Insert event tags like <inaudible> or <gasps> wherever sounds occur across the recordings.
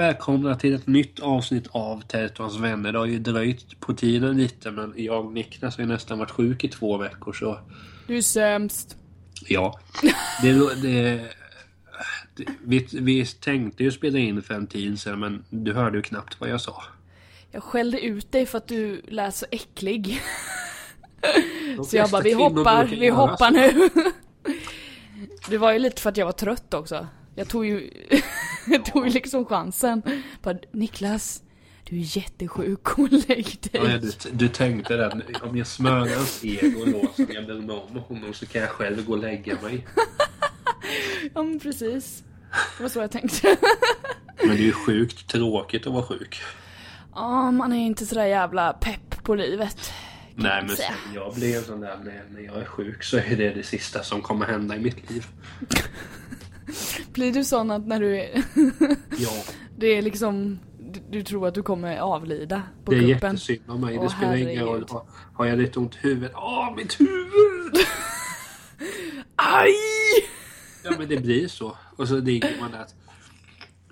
Välkomna till ett nytt avsnitt av Territorns vänner. Det har ju dröjt på tiden lite men jag och Niklas har ju nästan varit sjuk i två veckor så Du är sämst. ja. Det, det, det, vi, vi tänkte ju spela in för en tid sedan men du hörde ju knappt vad jag sa. Jag skällde ut dig för att du lät så äcklig. Så jag bara, vi hoppar, vi hoppar nu. Det var ju lite för att jag var trött också. Jag tog ju, <laughs> jag tog ju liksom chansen. Bara, Niklas, du är jättesjuk, gå och lägg Ja, dig. du, du tänkte den, om jag smörar hans ego då som jag blir med honom så kan jag själv gå och lägga mig. <laughs> Ja men precis. Det var så jag tänkte. <laughs> Men det är ju sjukt tråkigt att vara sjuk. Ja, man är inte sådär jävla pepp på livet. Nej men sen jag blev sån där när, när jag är sjuk så är det det sista som kommer hända i mitt liv. <laughs> Blir du sån att när du är, <laughs> Ja, det är liksom, du, du tror att du kommer avlida på det är kuppen? jättesynd om mig. Åh, det spelar ingen roll. Har, har jag lite ont i huvudet? Åh, mitt huvud! <laughs> Aj! Ja men det blir så. Och så ligger man där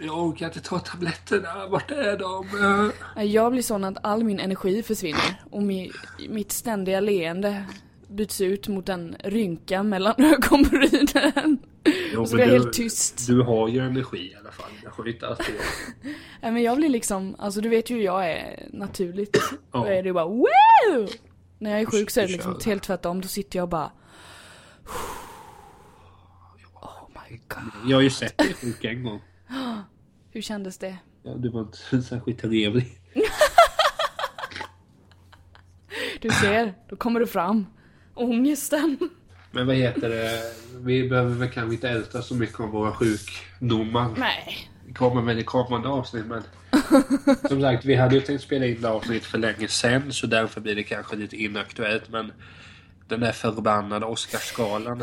jag orkar inte ta tabletterna. Vart är de? Jag blir sån att all min energi försvinner och mi, mitt ständiga leende byts ut mot en rynka mellan ögonbrynen. Jo, Och så blir jag du- helt tyst. Du har ju energi i alla fall. Ju inte alltid jag. <laughs> Nej men jag blir liksom, alltså du vet ju hur jag är naturligt. Ja. Då är det bara wow! När jag är sjuk så är det liksom helt tvärtom, då sitter jag och bara Oh my god. Jag har ju sett dig sjuk en gång. <gasps> Hur kändes det? Ja, du var inte särskilt trevlig. <laughs> Du ser, då kommer det fram. Ångesten. Men vad heter det? Vi behöver väl kanske inte älta så mycket om våra sjukdomar. Nej. Det kommer väl i kommande avsnitt men <laughs> Som sagt, vi hade ju tänkt spela in det avsnitt för länge sedan så därför blir det kanske lite inaktuellt men Den där förbannade Oscarsgalan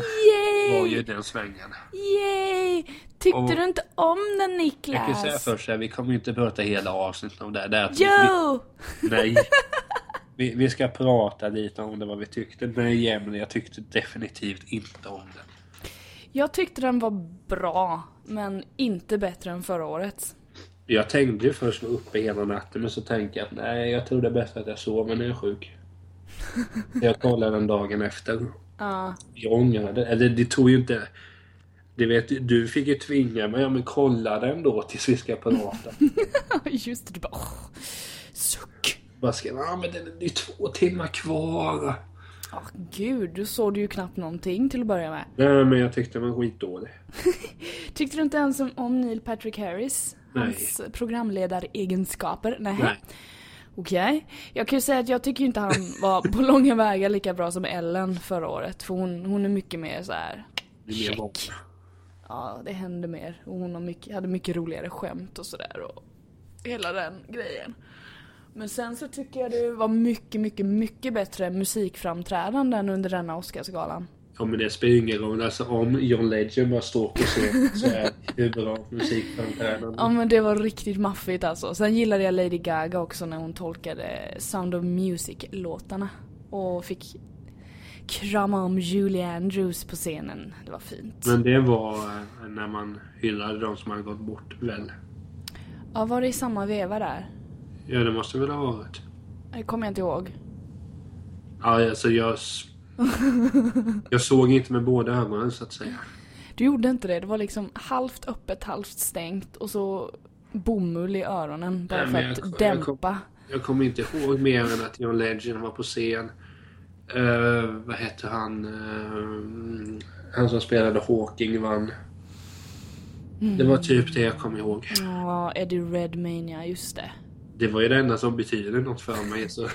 var ju Yay! den svängen. Yay! Tyckte Och- du inte om den Jag kan säga Niklas? först vi kommer inte prata hela avsnittet om det. det är att vi, Jo! vi, nej. <laughs> Vi, vi ska prata lite om det, vad vi tyckte. Nej, Emily, jag tyckte definitivt inte om den. Jag tyckte den var bra, men inte bättre än förra året. Jag tänkte ju först vara uppe hela natten men så tänkte jag att nej, jag tror det är bäst att jag sover när jag är sjuk. <laughs> Jag kollade den dagen efter. Ja. Jag ångrade, eller det tog ju inte... Du vet, du fick ju tvinga mig, ja men kolla den då tills vi ska prata. <laughs> Just det, du bara åh, suck. Bara ska, ja men det är ju två timmar kvar. Åh gud, du såg du ju knappt någonting till att börja med. Nej men jag tyckte den var skitdålig. <laughs> Tyckte du inte ens om, om Neil Patrick Harris? Nej. Hans programledaregenskaper? Nej. Nej. Okej. Jag kan ju säga att jag tycker inte han var på <laughs> långa vägar lika bra som Ellen förra året. För hon, hon är mycket mer så här. Mer check. våld. Ja, det hände mer. Och hon har mycket, hade mycket roligare skämt och sådär. Och hela den grejen. Men sen så tycker jag det var mycket, mycket, mycket bättre musikframträdanden under denna Oscarsgalan. Ja men det spelar ju ingen roll. Alltså om John Legend står på scen så är det bra musikframträdande. Ja men det var riktigt maffigt alltså. Sen gillade jag Lady Gaga också när hon tolkade Sound of Music-låtarna. Och fick krama om Julie Andrews på scenen. Det var fint. Men det var eh, när man hyllade de som hade gått bort väl? Ja, var det i samma veva där? Ja det måste väl ha varit. Det kommer jag inte ihåg. Ja alltså jag... <laughs> Jag såg inte med båda ögonen så att säga. Du gjorde inte det. Det var liksom halvt öppet, halvt stängt och så bomull i öronen bara för att jag- jag dämpa. Jag kommer inte ihåg mer än att John Legend var på scen. Uh, vad hette han? Eh, han som spelade Hawking vann. Det var typ det jag kom ihåg. Ja, Eddie Redmayne, just det. Det var ju det enda som betyder något för mig. Så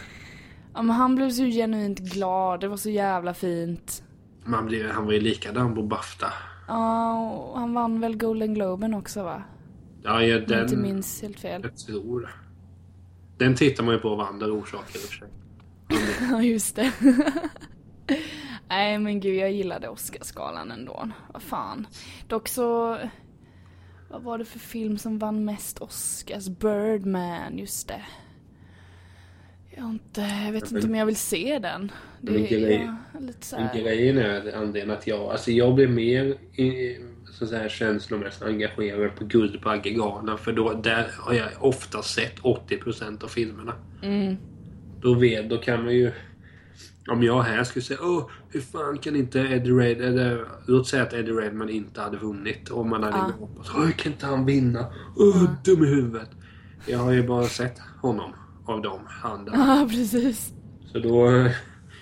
Ja, men han blev så genuint glad. Det var så jävla fint. man blev, han var ju likadan på Bafta. Ja, och han vann väl Golden Globen också va? Ja, ja Om jag inte den... minns helt fel. Jag tror det. Den tittar man ju på av andra orsaker i och för sig. <laughs> Ja, just det. <laughs> Nej men gud, jag gillade Oscarsgalan ändå. Vad fan. Dock så... Vad var det för film som vann mest Oscars? Birdman, just det. Jag, inte, jag vet inte om jag vill se den. Det Men är lite så här. grejen är anledningen att jag, alltså jag blev mer i, så att säga, känslomässigt engagerad på Guldbaggegalan. För då, där har jag ofta sett 80% av filmerna. Mm. Då, vet, då kan man ju... Om jag här skulle säga Åh, hur fan kan inte Eddie Red... Eller låt säga att Eddie Redman inte hade vunnit. Och man hade Ja. hoppats Åh, hur kan inte han vinna? Åh, dum i huvudet. Jag har ju bara sett honom av dem, han där. Ja, precis. Så då eh,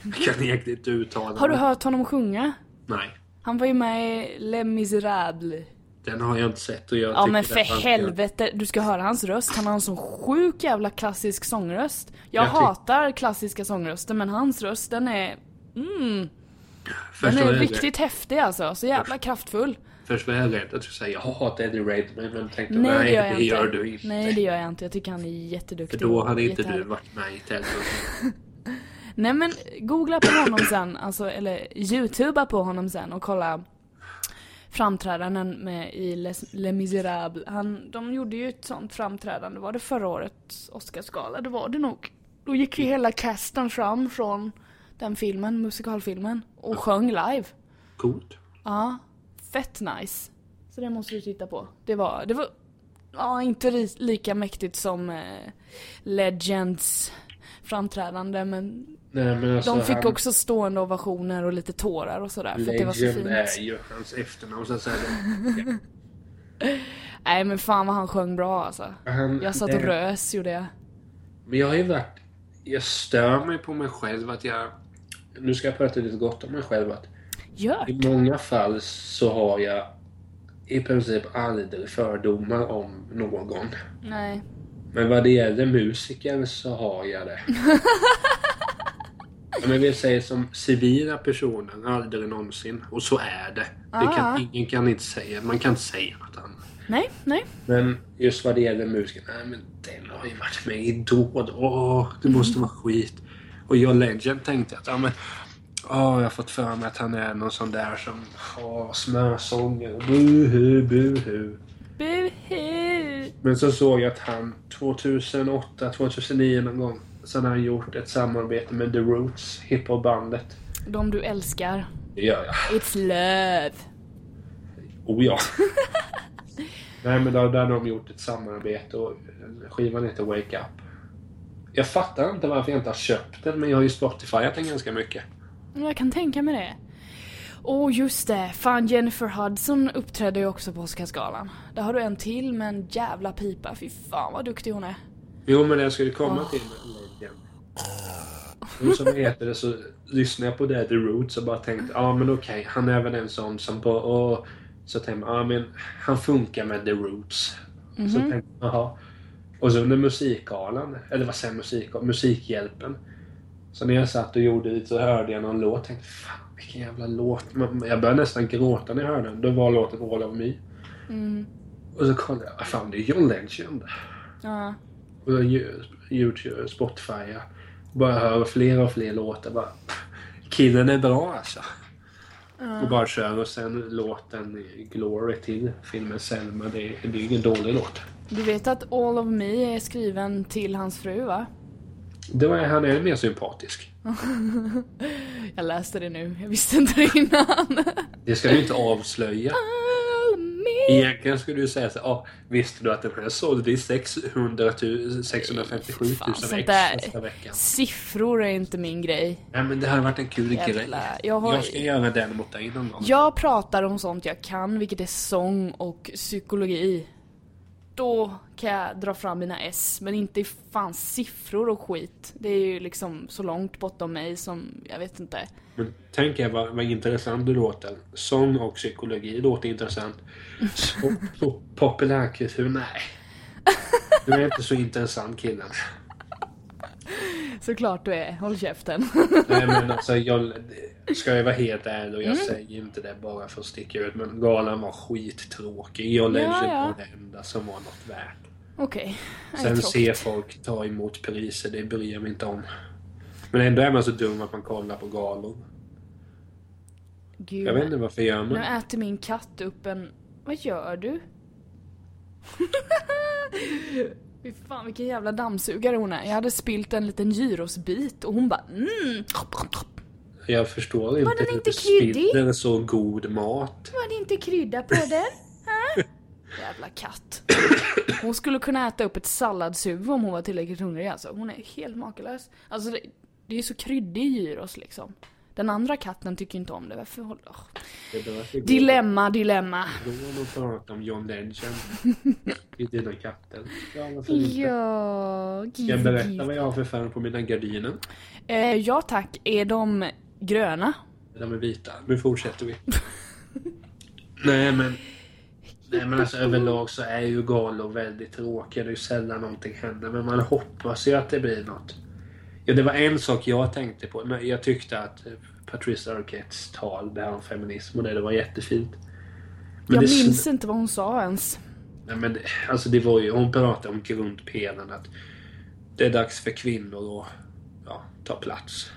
kan jag egentligen inte uttala Har du hört honom sjunga? Nej. Han var ju med i Les Misérables. Den har jag inte sett och jag Ja men det för helvete, du ska höra hans röst. Han har en sån sjuk jävla klassisk sångröst. Jag, Jag hatar klassiska sångröster men hans röst den är... Mm, Först den är jag riktigt häftig alltså. Så jävla kraftfull. Först var jag rädd att du skulle säga jag hatar Eddie Redmayne men tänkte Nej, nej, det gör jag det inte. gör du inte. Nej det gör jag inte. Jag tycker han är För jätteduktig. då och hade inte du varit med i tävlingen. <laughs> Nej men googla på honom sen, alltså, eller youtuba på honom sen och kolla framträdanden med i Les, Les Misérables. Han, de gjorde ju ett sånt framträdande, var det förra årets Oscarsgala? Det var det nog. Då gick ju hela casten fram från den filmen, musikalfilmen, och sjöng live. Coolt. Ja, fett nice. Så det måste du titta på. Det var, det var, ja inte lika mäktigt som eh, Legends framträdande men Nej, men alltså, de fick han, också stående ovationer och lite tårar och sådär för att det var så fint. är ju hans efternamn så att säga. <laughs> Nej men fan vad han sjöng bra alltså. Han, Jag satt det- och rös gjorde jag. Men jag har ju varit... Jag stör mig på mig själv att jag... Nu ska jag prata lite gott om mig själv att Gör i många fall så har jag i princip aldrig fördomar om någon. Nej. Men vad det gäller musiker så har jag det. <laughs> Men vi säger som civila personer, aldrig någonsin. Och så är det. det Ah. kan, ingen kan inte säga, man kan inte säga något annat. Nej, nej. Men just vad det gäller musiker, nej men den har ju varit med i Idol. Åh, det måste vara skit. Och John Legend tänkte att, ja men, åh, jag har fått för mig att han är någon sån där som, åh, smörsånger. Buhu, buhu. Buhu! Men så såg jag att han 2008, 2009 någon gång, så hade han gjort ett samarbete med The Roots, hiphopbandet. De du älskar. Det gör jag. It's love. Oh ja. <laughs> Nej men då, där har de gjort ett samarbete och skivan heter Wake Up. Jag fattar inte varför jag inte har köpt den men jag har ju Spotifyat den ganska mycket. Jag kan tänka mig det. Åh just det, fan Jennifer Hudson uppträdde ju också på Oscarsgalan. Där har du en till med en jävla pipa, fy fan vad duktig hon är. Jo men det jag skulle komma till med Legend. Och som heter det så lyssnade jag på det, The Roots och bara tänkte ja ah, men okej, han är väl en sån som bara åh. Så tänkte jag, ja ah, men han funkar med The Roots. Så tänkte jag, jaha. Och så under musikgalan, eller vad säger musik, Musikhjälpen. Så när jag satt och gjorde lite så hörde jag någon låt tänkte fan vilken jävla låt. Jag började nästan gråta när jag hörde den. Då var låten All of Me. Mm. Och så kollade jag, fan det är John Legend. Ja. Och så Youtube, Spotify. Jag bara hör fler och fler låtar. Bara, killen är bra alltså. Och bara kör och sen låten Glory till filmen Selma. Det är, det är ingen dålig låt. Du vet att All of Me är skriven till hans fru va? Det var, han är mer sympatisk. <laughs> Jag läste det nu, jag visste inte det innan. Det ska du inte avslöja. <laughs> Egentligen skulle du säga så ah, visste du att den här sålde i 600 000, 657 000 Fan, ex första veckan? Siffror är inte min grej. Nej men det hade varit en kul grej. Jävlar, jag har- Jag ska göra den mot dig någon gång. Jag pratar om sånt jag kan, vilket är sång och psykologi. Då kan jag dra fram mina S, men inte i fan siffror och skit. Det är ju liksom så långt bortom mig som, jag vet inte. Men tänk er vad, vad intressant det låter. Sång och psykologi låter intressant. Så, så populärkultur, nej. Du är inte så intressant killen. Såklart du är, håll käften. <laughs> Nej men alltså jag... Ska jag vara helt ärlig och jag Mm. säger inte det bara för att sticka ut men galan var skittråkig. Jag Legend Ja, ja. var det enda som var något värt. Okej. Nej, Sen ser folk ta emot priser, det bryr jag mig inte om. Men ändå är man så dum att man kollar på galor. Gud. Jag vet inte varför gör Nu man äter min katt upp en... Vad gör du? <laughs> Fy fan vilken jävla dammsugare hon är. Jag hade spilt en liten gyrosbit och hon bara mm. Jag förstår inte den hur inte kryddig? spiller så god mat. Var det inte krydda på den? Hä? <laughs> Jävla katt. Hon skulle kunna äta upp ett salladshuvud om hon var tillräckligt hungrig alltså. Hon är helt makalös. Alltså det, det är så kryddig gyros liksom. Den andra katten tycker inte om det. Varför håller... Det Dilemma, dilemma. går och pratar om John Legend <laughs> i dina katter. Ja, varför inte? Ja, Ska jag berätta vad jag har för färg på mina gardiner? Eh, ja tack, är de gröna? De är vita. Nu fortsätter vi. <laughs> nej men... Nej men alltså överlag så är ju galor väldigt tråkiga. Det är ju sällan någonting händer. Men man hoppas ju att det blir något. Ja det var en sak jag tänkte på. Men Jag tyckte att eh, Patricia Arquettes tal där om feminism och det, det var jättefint. Men jag det minns inte vad hon sa ens. Nej, men det, alltså det var ju, hon pratade om grundpelaren att det är dags för kvinnor att ja, ta plats.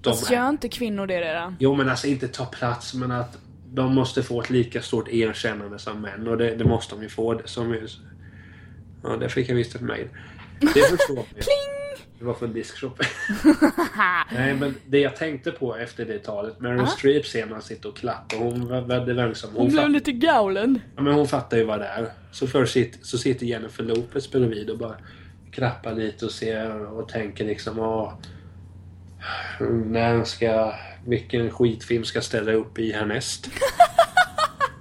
De är- gör inte kvinnor det redan? Jo men alltså inte ta plats men att de måste få ett lika stort erkännande som män och det, det måste de ju få. Det, som, ju- ja, där fick jag visst ett mejl. Det förstår <laughs> vi. Det var från Diskshop. <laughs> Nej men det jag tänkte på efter det talet. Meryl Ah. Streep ser man sitter och klappar. Hon var verksam. Hon Hon, blev lite galen. ja, men hon fattar ju vad det är. Så först sitter, så sitter Jennifer Lopez bredvid och bara klappar lite och ser och tänker liksom åh, när ska, vilken skitfilm ska ställa upp i härnäst? <laughs>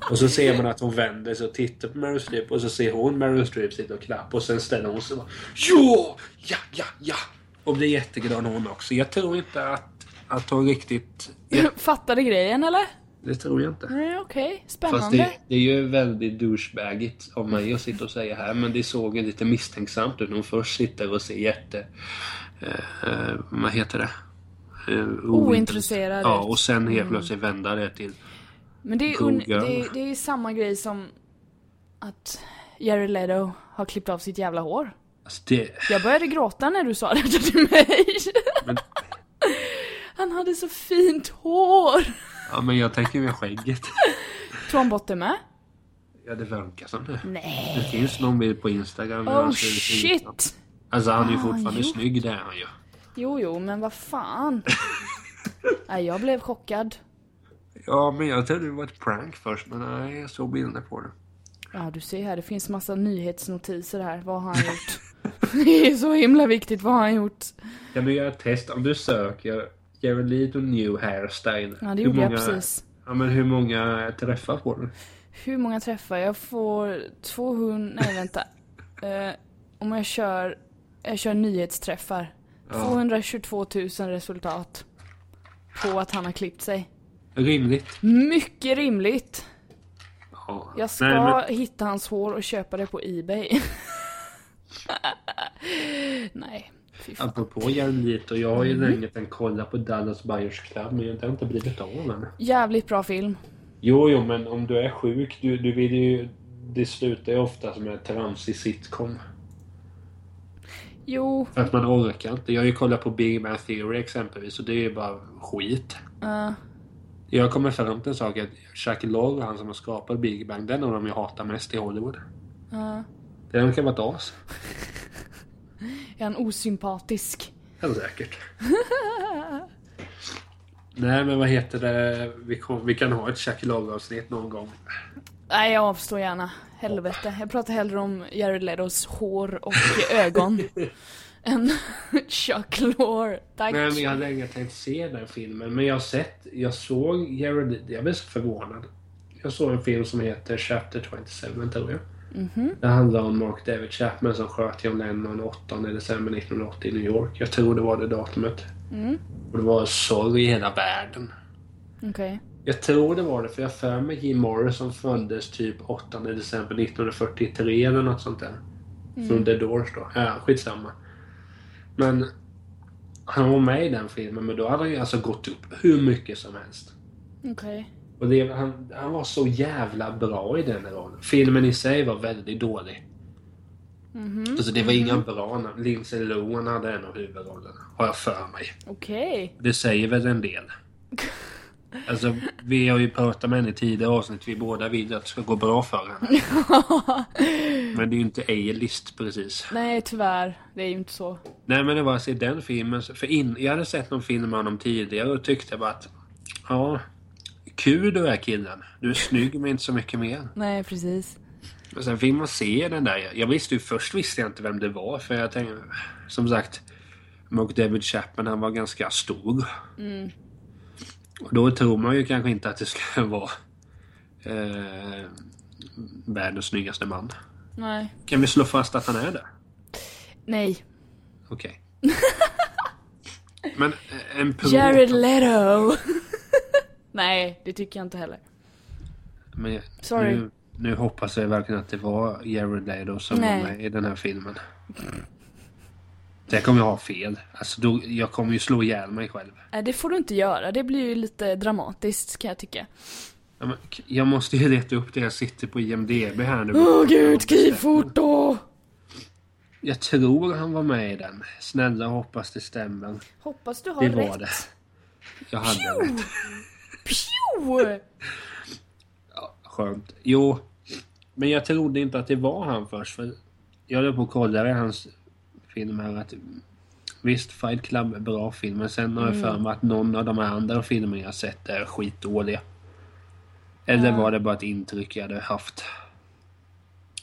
och så ser man att hon vänder sig och tittar på Meryl Streep och så ser hon Meryl Streep sitta och klappa och sen ställer hon sig och bara Ja! Ja, ja, ja! Och blir jätteglad hon också. Jag tror inte att, att hon riktigt... <laughs> Fattade grejen eller? det tror jag inte. Nej okej, Fast spännande. det, det är ju väldigt douchebagigt av mig att sitta och säga här men det såg ju lite misstänksamt ut hon först sitter och ser jätte... Eh, vad heter det? Eh, Ointresserad Ja. Mm. och sen helt plötsligt vända det till... Men det är, un- det, det är samma grej som att Jared Leto har klippt av sitt jävla hår. Alltså det... Jag började gråta när du sa detta till mig. Men, <laughs> Han hade så fint hår. ja, men jag tänker med skägget. <laughs> Tog han bort det med? Ja, det verkar som det. Nej. Det finns någon bild på Instagram. Oh shit. Alltså han är ju Ah, fortfarande jo. snygg, det är han ju. Jo, jo, men vad fan. <laughs> Nej, jag blev chockad. Ja, men jag trodde det var ett prank först, men nej, jag såg bilder på det. Ja, du ser här, det finns massa nyhetsnotiser här. Vad har han gjort? <laughs> Det är så himla viktigt, vad har han gjort? Kan du göra ett test? Om du söker Jared Leto new hairstyle. Ja, det gjorde jag många- precis. Ja, men hur många träffar får du? Hur många träffar? Jag får 200, nej vänta. Eh, om jag kör, jag kör nyhetsträffar. 222 000 resultat. På att han har klippt sig. Rimligt. Mycket rimligt. Ja. Jag ska Nej, men, hitta hans hår och köpa det på Ebay. <laughs> nej, fy fan. apropå Jared Leto, jag har ju Mm. länge tänkt kolla på Dallas Buyers Club, men det har inte blivit av än. Jävligt bra film. Jo, jo, men om du är sjuk, du, du vill ju... Det slutar ju ofta med tramsig sitcom. Jo, För att man orkar inte. Jag har ju kollat på Big Bang Theory exempelvis och det är ju bara skit. eh, Jag kommer fram till en sak att Chuck Lorre, han som har skapat Big Bang, den av dem jag hatar mest i Hollywood. eh, Den kan vara ett as. <laughs> är han osympatisk? Ja, säkert. Nej, men vad heter det? Vi, kom, vi kan ha ett Chuck Lorre-avsnitt någon gång. Nej, jag avstår gärna. Helvete. Jag pratar hellre om Jared Letos hår och ögon. <laughs> än <laughs> Chuck Lorre. Tack. Nej, men jag har länge tänkt se den filmen. Men jag har sett, jag såg Jared, jag blev så förvånad. Jag såg en film som heter Chapter 27 tror jag. Det handlar om Mark David Chapman som sköt John Lennon 8 december 1980 i New York. Jag tror det var det datumet. Och det var sorg i hela världen. Okej. Jag tror det var det, för jag har för mig Jim Morrison föddes typ 8 december 1943 eller något sånt där. Från The Doors då. Ja, skitsamma. Men han var med i den filmen, men då hade han ju alltså gått upp hur mycket som helst. Okej. Och det, han, han var så jävla bra i den rollen. Filmen i sig var väldigt dålig. Alltså det var inga bra namn. Lindsay Lohan hade en av huvudrollerna. Har jag för mig. Okej. Det säger väl en del. <laughs> Alltså, vi har ju pratat med henne i tidigare avsnitt. Vi båda vill att det ska gå bra för henne. <laughs> Men det är ju inte A-list precis. Nej, tyvärr. Det är ju inte så. Nej, men det var alltså i den filmen. För in, jag hade sett någon film med honom tidigare och tyckte bara att... Ja, kul du är killen. Du är snygg men inte så mycket mer. Nej, precis. Och sen fick man se den där. Jag visste ju först visste jag inte vem det var. För jag tänkte, som sagt, Mark David Chapman han var ganska stor. Mm. Och då tror man ju kanske inte att det ska <laughs> vara eh, världens snyggaste man. Nej. Kan vi slå fast att han är det? Nej. Okej. <laughs> Men eh, en pro... Jared Leto! <laughs> Nej, det tycker jag inte heller. Men Sorry. Nu, nu hoppas jag verkligen att det var Jared Leto som Nej. var med i den här filmen. Det kommer jag ha fel. Alltså då, jag kommer ju slå ihjäl mig själv. Nej, det får du inte göra. Det blir ju lite dramatiskt kan jag tycka. Ja, men, jag måste ju leta upp det jag sitter på IMDB här nu. Åh gud, skriv fort då! Jag tror han var med i den. Snälla hoppas det stämmer. Hoppas du har Det var rätt. det. Jag hade rätt. Pju! Skönt. Jo, men jag trodde inte att det var han först. För jag höll på att kolla i hans film här att visst, Fight Club är bra film. Men sen har jag för mig att någon av de här andra filmerna jag sett är skitdåliga. Eller Ja. var det bara ett intryck jag hade haft?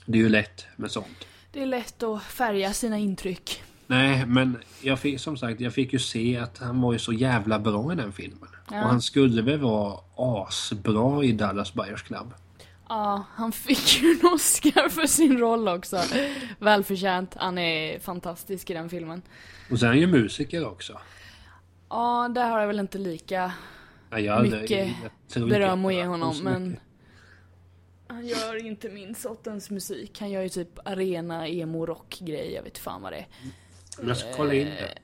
Det är ju lätt med sånt. Det är lätt att färga sina intryck. Nej, men jag fick, som sagt, jag fick ju se att han var ju så jävla bra i den filmen. Ja. Och han skulle väl vara asbra i Dallas Buyers Club. Ja, han fick ju en Oscar för sin roll också. Välförtjänt. Han är fantastisk i den filmen. Och sen är han ju musiker också. Ja, där har jag väl inte lika Ja, jag mycket jag beröm att ge honom, men... Han gör inte min sortens musik. Han gör ju typ arena, emo, rock grej. Jag vet fan vad det är. Men jag ska kolla in det.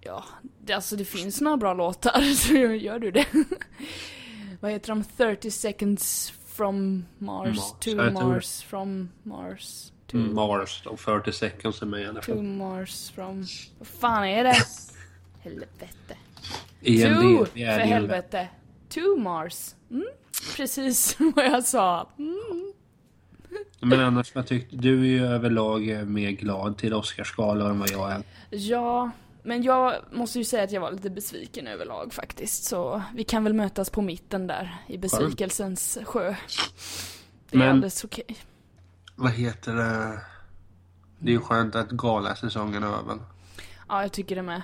Ja, det, alltså det finns några bra låtar, <laughs> så gör du det. <laughs> vad heter de? 30 seconds from Mars, Mars, to jag tror det. Mars, from Mars, to, Mm, Mars, de 40 seconds är med i alla to fall. Mars, from... Vad fan är det? Helvete. IMDb to, för helvete. To Mars. Mm, precis <laughs> vad jag sa. Mm. Men annars, vad tyckte du? är ju överlag mer glad till Oscarsgalan än vad jag är. Ja, men jag måste ju säga att jag var lite besviken överlag faktiskt. Så vi kan väl mötas på mitten där i besvikelsens sjö. Det är Men- alldeles okej. Vad heter det? Det är ju skönt att galasäsongen är över. Ja, jag tycker det med.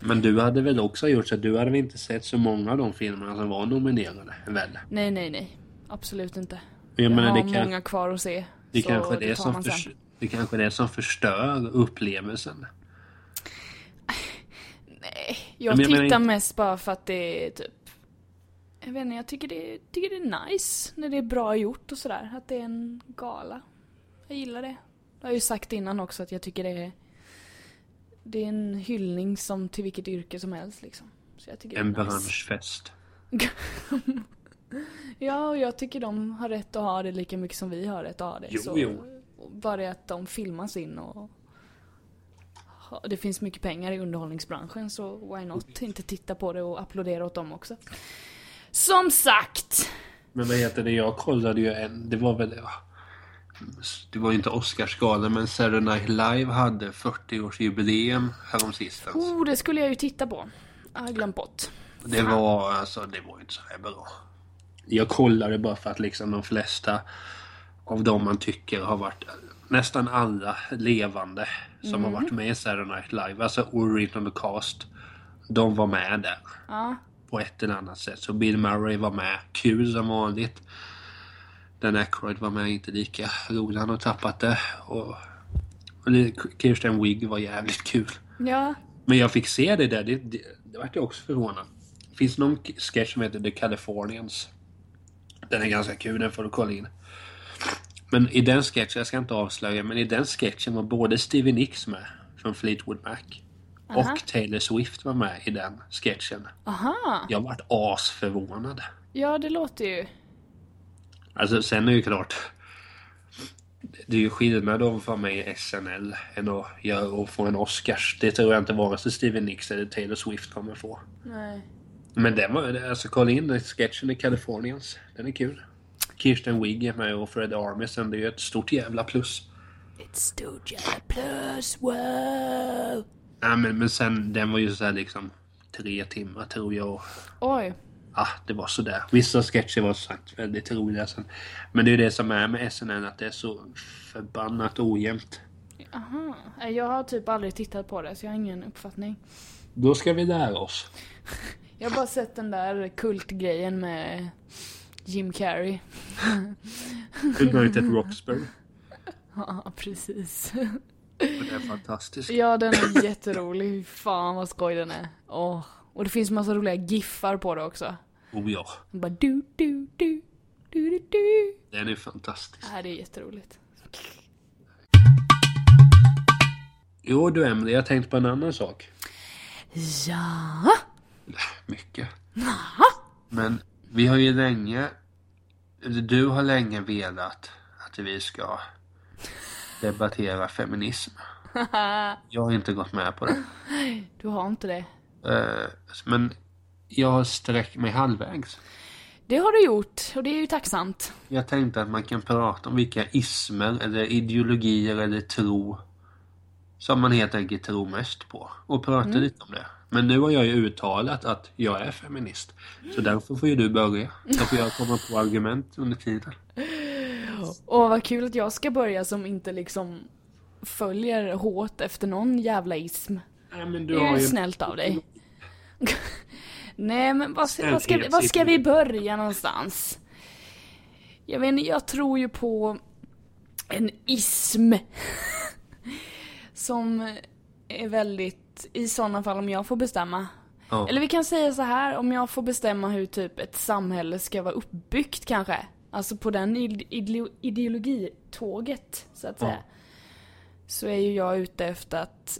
Men du hade väl också gjort så att du hade väl inte sett så många av de filmerna som var nominerade? Väl? Nej, nej, nej. Absolut inte. Jag Jag menar, har det, kan, många kvar att se. det, kanske är det, tar som förs, det kanske är det som förstör upplevelsen. Nej, Ja, jag men tittar inte- mest bara för att det är typ... Jag vet inte, jag tycker det, tycker det är nice när det är bra gjort och sådär. Att det är en gala. Jag gillar det. Jag har ju sagt innan också att jag tycker det är... Det är en hyllning som till vilket yrke som helst liksom. Så jag tycker En det är nice. branschfest. <laughs> Ja, och jag tycker de har rätt att ha det lika mycket som vi har rätt att ha det. Jo, så jo. Bara det att de filmas in och det finns mycket pengar i underhållningsbranschen så why not inte titta på det och applådera åt dem också. Som sagt! Men vad heter det? Jag kollade ju en... Det var väl... Ja, det var ju inte Oscarsgalan men Saturday Night Live hade 40-årsjubileum häromsistens. Oh, det skulle jag ju titta på. Jag har glömt bort. Det var alltså, det var inte så här bra. Jag kollade bara för att liksom de flesta av dem man tycker har varit nästan alla levande som har varit med i Saturday Night Live, alltså original cast. De var med där Ja, på ett eller annat sätt. Så Bill Murray var med, kul som vanligt. Dan Aykroyd var med, inte lika rolig. Han har tappat det. Och, och det- Kirsten Wigg var jävligt kul. ja. Men jag fick se det där. Det, det, det vart jag också förvånad. Det finns någon k- sketch som heter The Californians. Den är ganska kul, den får du kolla in. Men i den sketchen, jag ska inte avslöja, men i den sketchen var både Stevie Nicks med från Fleetwood Mac. Aha. Och Taylor Swift var med i den sketchen. Aha! Jag vart asförvånad. Ja, det låter ju... Alltså sen är ju klart. Det är ju skillnad att vara med i SNL än att göra och få en Oscars. Det tror jag inte vare sig Stevie Nicks eller Taylor Swift kommer få. Nej. Men den var, alltså kolla in den sketchen i Californians. Den är kul. Kirsten Wigg är med och Fred Armisen. Det är ju ett stort jävla plus. Ett stort jävla plus, wow! Ja, men, men sen, den var ju så här liksom tre timmar tror jag. Oj. Ja, det var sådär. Vissa sketcher var sagt väldigt roliga sen. Men det är ju det som är med SNL, att det är så förbannat ojämnt. Aha. Jag har typ aldrig tittat på det så jag har ingen uppfattning. Då ska vi lära oss. Jag har bara sett den där kultgrejen med Jim Carrey. United Roxbury. <laughs> Ja, precis. Det är fantastiskt. Ja, den är jätterolig. Fan vad skoj den är. Åh. Och det finns massa roliga giffar på det också. Oh ja, Bara du, du, du, du, du, du. den är fantastisk. Nej, det är jätteroligt. Jo du Emelie, jag tänkte på en annan sak. Ja. Mycket. Men vi har ju länge, du har länge velat att vi ska debattera feminism. <laughs> Jag har inte gått med på det. Du har inte det. Eh, Men jag har sträckt mig halvvägs. Det har du gjort och det är ju tacksamt. Jag tänkte att man kan prata om vilka ismer eller ideologier eller tro som man helt enkelt tror mest på. Och prata lite om det. Men nu har jag ju uttalat att jag är feminist. Så därför får ju du börja. Så får jag komma på argument under tiden. Åh vad kul att jag ska börja som inte liksom följer hårt efter någon jävla ism. Nej men Det du är har ju snällt av dig. <laughs> Nej men vad ska, vad, ska, vi- vad ska vi börja någonstans? Jag vet inte, jag tror ju på en ism. <laughs> Som är väldigt, i sådana fall om jag får bestämma. Ja. Eller vi kan säga så här, om jag får bestämma hur typ ett samhälle ska vara uppbyggt kanske. Alltså på den ide- ideo- ideologitåget, så att Ja. säga. Så är ju jag ute efter att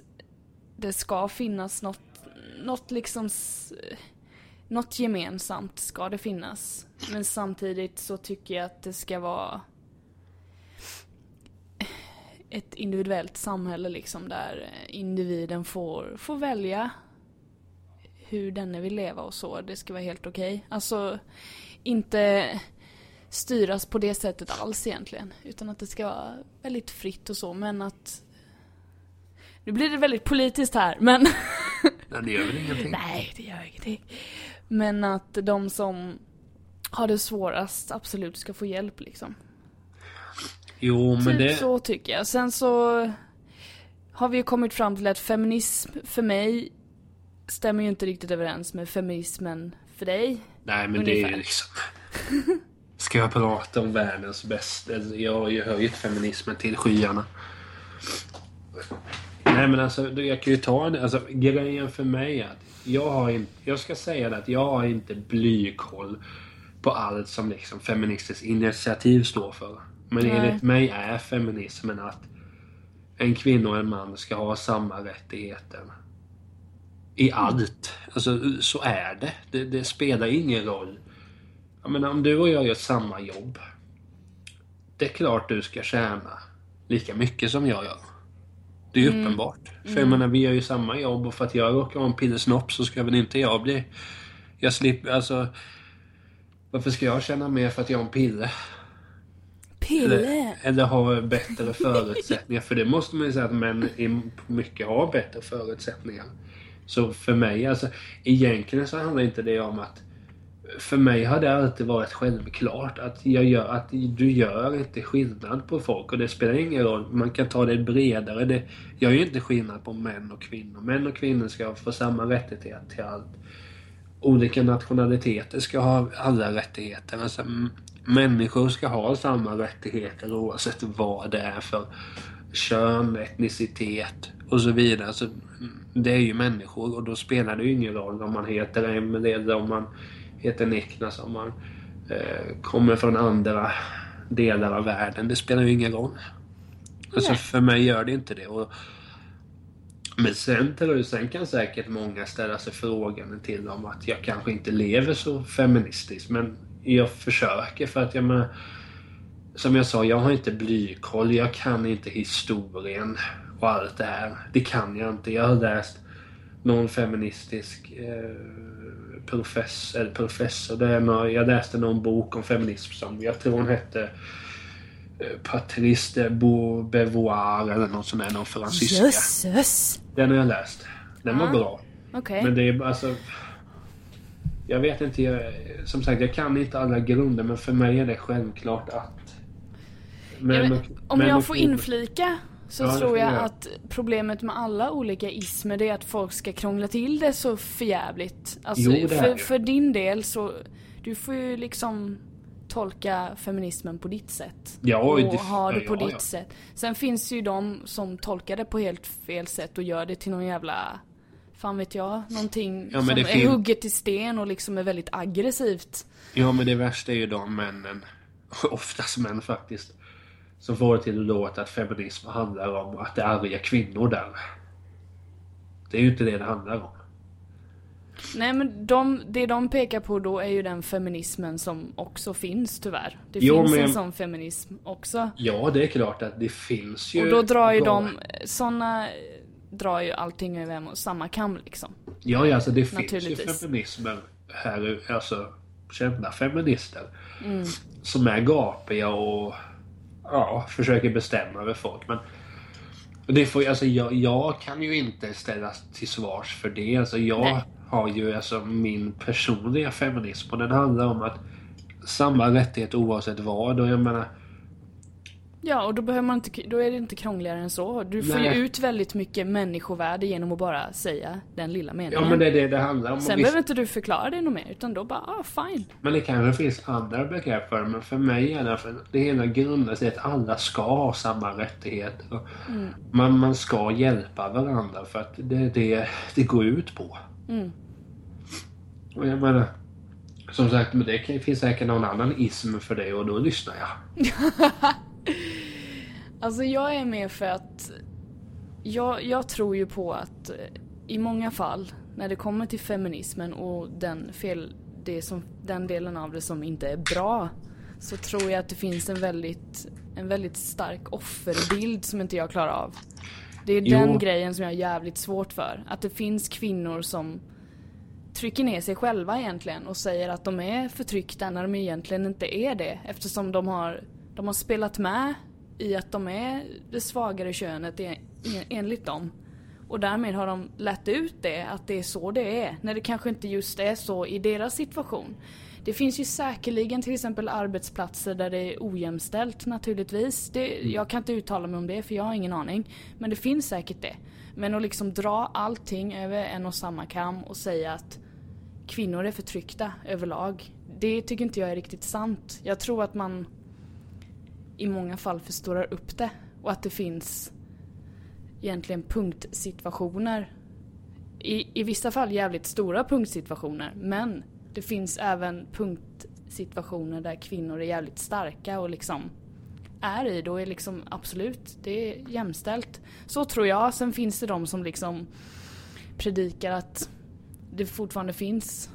det ska finnas något, något liksom, något gemensamt ska det finnas. Men samtidigt så tycker jag att det ska vara ett individuellt samhälle liksom där individen får, får välja hur denne vill leva och så. Det ska vara helt okej. Alltså inte styras på det sättet alls egentligen. Utan att det ska vara väldigt fritt och så men att nu blir det väldigt politiskt här men <laughs> Nej, det gör väl ingenting. Nej, det gör ingenting. Men att de som har det svårast absolut ska få hjälp liksom. Jo men typ det... så tycker jag. Sen så har vi ju kommit fram till att feminism för mig stämmer ju inte riktigt överens med feminismen för dig. Nej men det är ju Ungefär. liksom... Ska jag prata om världens bästa? alltså, Jag har ju höjt feminismen till skyarna. Nej men alltså jag kan ju ta det. Alltså grejen för mig är att jag har inte... Jag ska säga det att jag har inte blykoll på allt som liksom feministiskt initiativ står för. Men Nej. enligt mig är feminismen att en kvinna och en man ska ha samma rättigheter. I allt. Alltså så är det. Det, det spelar ingen roll. Jag menar om du och jag gör samma jobb. Det är klart du ska tjäna lika mycket som jag gör. Det är ju uppenbart. För jag menar vi gör ju samma jobb och för att jag råkar ha en pillesnopp så ska väl inte jag bli... Jag slipper alltså... Varför ska jag tjäna mer för att jag har en pille? Pille! Eller, eller bättre förutsättningar. För det måste man ju säga att män i mycket har bättre förutsättningar. Så för mig, alltså egentligen så handlar inte det om att för mig har det alltid varit självklart att, jag gör, att du gör inte skillnad på folk och det spelar ingen roll. Man kan ta det bredare. Det, jag gör inte skillnad på män och kvinnor. Män och kvinnor ska få samma rättighet till allt. Olika nationaliteter ska ha alla rättigheter. Alltså, människor ska ha samma rättigheter oavsett vad det är för kön, etnicitet och så vidare. Så, det är ju människor och då spelar det ju ingen roll om man heter Emelie eller om man heter Niklas, om man eh, kommer från andra delar av världen. Det spelar ju ingen roll. Alltså för mig gör det inte det. Och, men sen, sen kan säkert många ställa sig frågan till om att jag kanske inte lever så feministiskt. Men jag försöker för att jag menar, Som jag sa, jag har inte blykoll. Jag kan inte historien och allt det här. Det kan jag inte. Jag har läst någon feministisk eh, professor, eller professor, det är någon, jag läste någon bok om feminism som jag tror hon hette eh, Patrice de Beauvoir eller något sånt där, någon fransyska. Jösses! Den har jag läst. Den var Ja. bra. Okej. Men det är alltså... Jag vet inte, jag, som sagt jag kan inte alla grunder men för mig är det självklart att... Men, Ja, men, om jag får inflika så Ja, tror jag göra. att problemet med alla olika ismer det är att folk ska krångla till det så förjävligt. Alltså, Jo, för, för din del så, du får ju liksom tolka feminismen på ditt sätt. Ja, och det- ha det på ja, ditt sätt. Sen finns ju de som tolkar det på helt fel sätt och gör det till någon jävla Fan vet jag, någonting Ja, som är fin- hugget i sten och liksom är väldigt aggressivt. Ja men det värsta är ju de männen, <laughs> oftast män faktiskt, som får det till att låta att feminism handlar om att det är arga kvinnor där. Det är ju inte det det handlar om. Nej men de, det de pekar på då är ju den feminismen som också finns tyvärr. Det Jo, finns men- en sån feminism också. Ja, det är klart att det finns ju... Och då drar ju bra- de, såna drar ju allting över en och samma kam liksom. Ja, ja, alltså det finns ju feminismer här, alltså kända feminister. Mm. Som är gapiga och ja, försöker bestämma över folk. Men det får, alltså, jag, jag kan ju inte ställas till svars för det. Alltså, jag Nej. har ju alltså min personliga feminism och den handlar om att samma rättighet oavsett vad. Och jag menar, Ja och då behöver man inte, då är det inte krångligare än så. Du får Nej. ju ut väldigt mycket människovärde genom att bara säga den lilla meningen. ja men det är det det handlar om. Sen visst- behöver inte du förklara det något mer utan då bara, ah fine. Men det kanske finns andra begrepp för det, men för mig är det, för det hela grundar sig att alla ska ha samma rättigheter. Man, man ska hjälpa varandra för att det är det det går ut på. Mm. Och jag menar, som sagt, men det finns säkert någon annan ism för det och då lyssnar jag. <laughs> Alltså jag är med för att jag, jag tror ju på att eh, i många fall när det kommer till feminismen och den, fel, det som, den delen av det som inte är bra så tror jag att det finns en väldigt, en väldigt stark offerbild som inte jag klarar av. Det är Jo. den grejen som jag har jävligt svårt för. Att det finns kvinnor som trycker ner sig själva egentligen och säger att de är förtryckta när de egentligen inte är det eftersom de har, de har spelat med i att de är det svagare könet en- en- enligt dem. Och därmed har de lärt ut det, att det är så det är, när det kanske inte just är så i deras situation. Det finns ju säkerligen till exempel arbetsplatser där det är ojämställt naturligtvis. Det, jag kan inte uttala mig om det för jag har ingen aning. Men det finns säkert det. Men att liksom dra allting över en och samma kam och säga att kvinnor är förtryckta överlag. Det tycker inte jag är riktigt sant. Jag tror att man i många fall förstorar upp det och att det finns egentligen punktsituationer. I, I vissa fall jävligt stora punktsituationer men det finns även punktsituationer där kvinnor är jävligt starka och liksom är i. Då är liksom absolut, det är jämställt. Så tror jag. Sen finns det de som liksom predikar att det fortfarande finns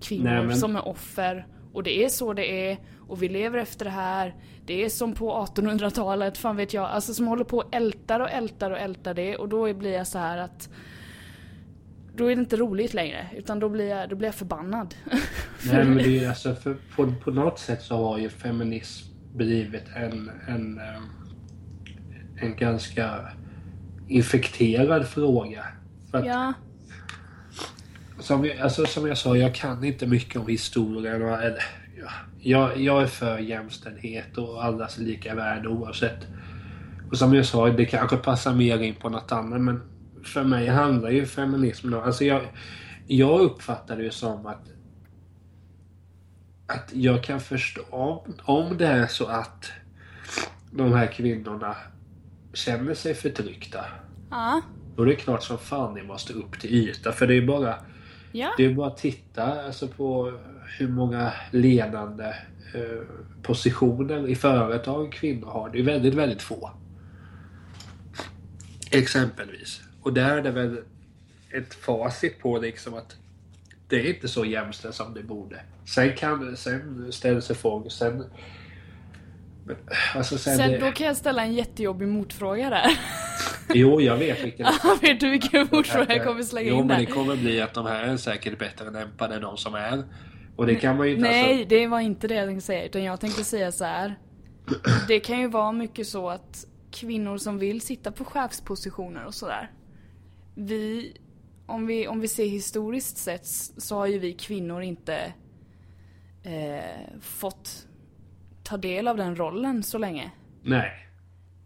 kvinnor Nej, men- som är offer och det är så det är och vi lever efter det här. Det är som på 1800-talet, fan vet jag. Alltså som håller på och ältar och ältar och ältar det och då blir jag så här att då är det inte roligt längre utan då blir jag, då blir jag förbannad. <laughs> Nej men det är alltså, för på, på något sätt så har ju feminism blivit en, en, eh, en ganska infekterad fråga. Att ja, Som, alltså, som jag sa, jag kan inte mycket om historien. Och, eller, jag, jag är för jämställdhet och allas lika värde oavsett. Och som jag sa, det kanske passar mer in på något annat men för mig handlar ju feminismen om... Alltså jag, jag uppfattar det ju som att att jag kan förstå om, om det är så att de här kvinnorna känner sig förtryckta. ja, Då är det klart som fan ni måste upp till yta för det är bara ja. det är bara att titta alltså, på hur många ledande eh, positioner i företag kvinnor har. Det är väldigt, väldigt få. Exempelvis. Och där är det väl ett facit på liksom att det är inte så jämställt som det borde. Sen kan sen ställer sig frågor. Sen men, Alltså sen, Sen det, då kan jag ställa en jättejobbig motfråga där. <laughs> Jo, jag vet vilken Vet du vilken ordspråk jag kommer slänga Jo, in men där? det kommer bli att de här är säkert bättre lämpade än de som är. Och det kan man ju inte... Nej, Alltså, det var inte det jag tänkte säga. Utan jag tänkte säga så här. <clears throat> Det kan ju vara mycket så att kvinnor som vill sitta på chefspositioner och sådär. Vi, om vi, om vi ser historiskt sett så har ju vi kvinnor inte eh, fått ta del av den rollen så länge. nej.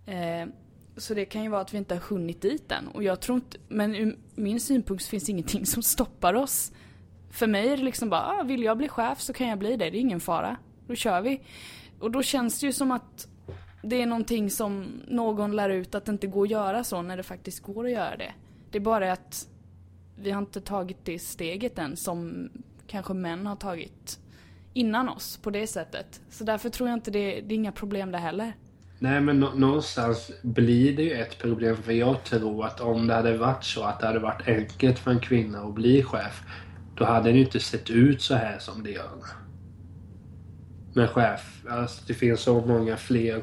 Eh, så det kan ju vara att vi inte har hunnit dit än. Och jag tror inte, men ur min synpunkt finns det ingenting som stoppar oss. För mig är det liksom bara, ah, vill jag bli chef så kan jag bli det, det är ingen fara. Då kör vi. Och då känns det ju som att det är någonting som någon lär ut att det inte går att göra så när det faktiskt går att göra det. Det är bara att vi har inte tagit det steget än som kanske män har tagit innan oss på det sättet. Så därför tror jag inte det, det är inga problem det heller. Nej, men nå- någonstans blir det ju ett problem. För jag tror att om det hade varit så att det hade varit enkelt för en kvinna att bli chef. Då hade det ju inte sett ut så här som det gör. Men chef, alltså det finns så många fler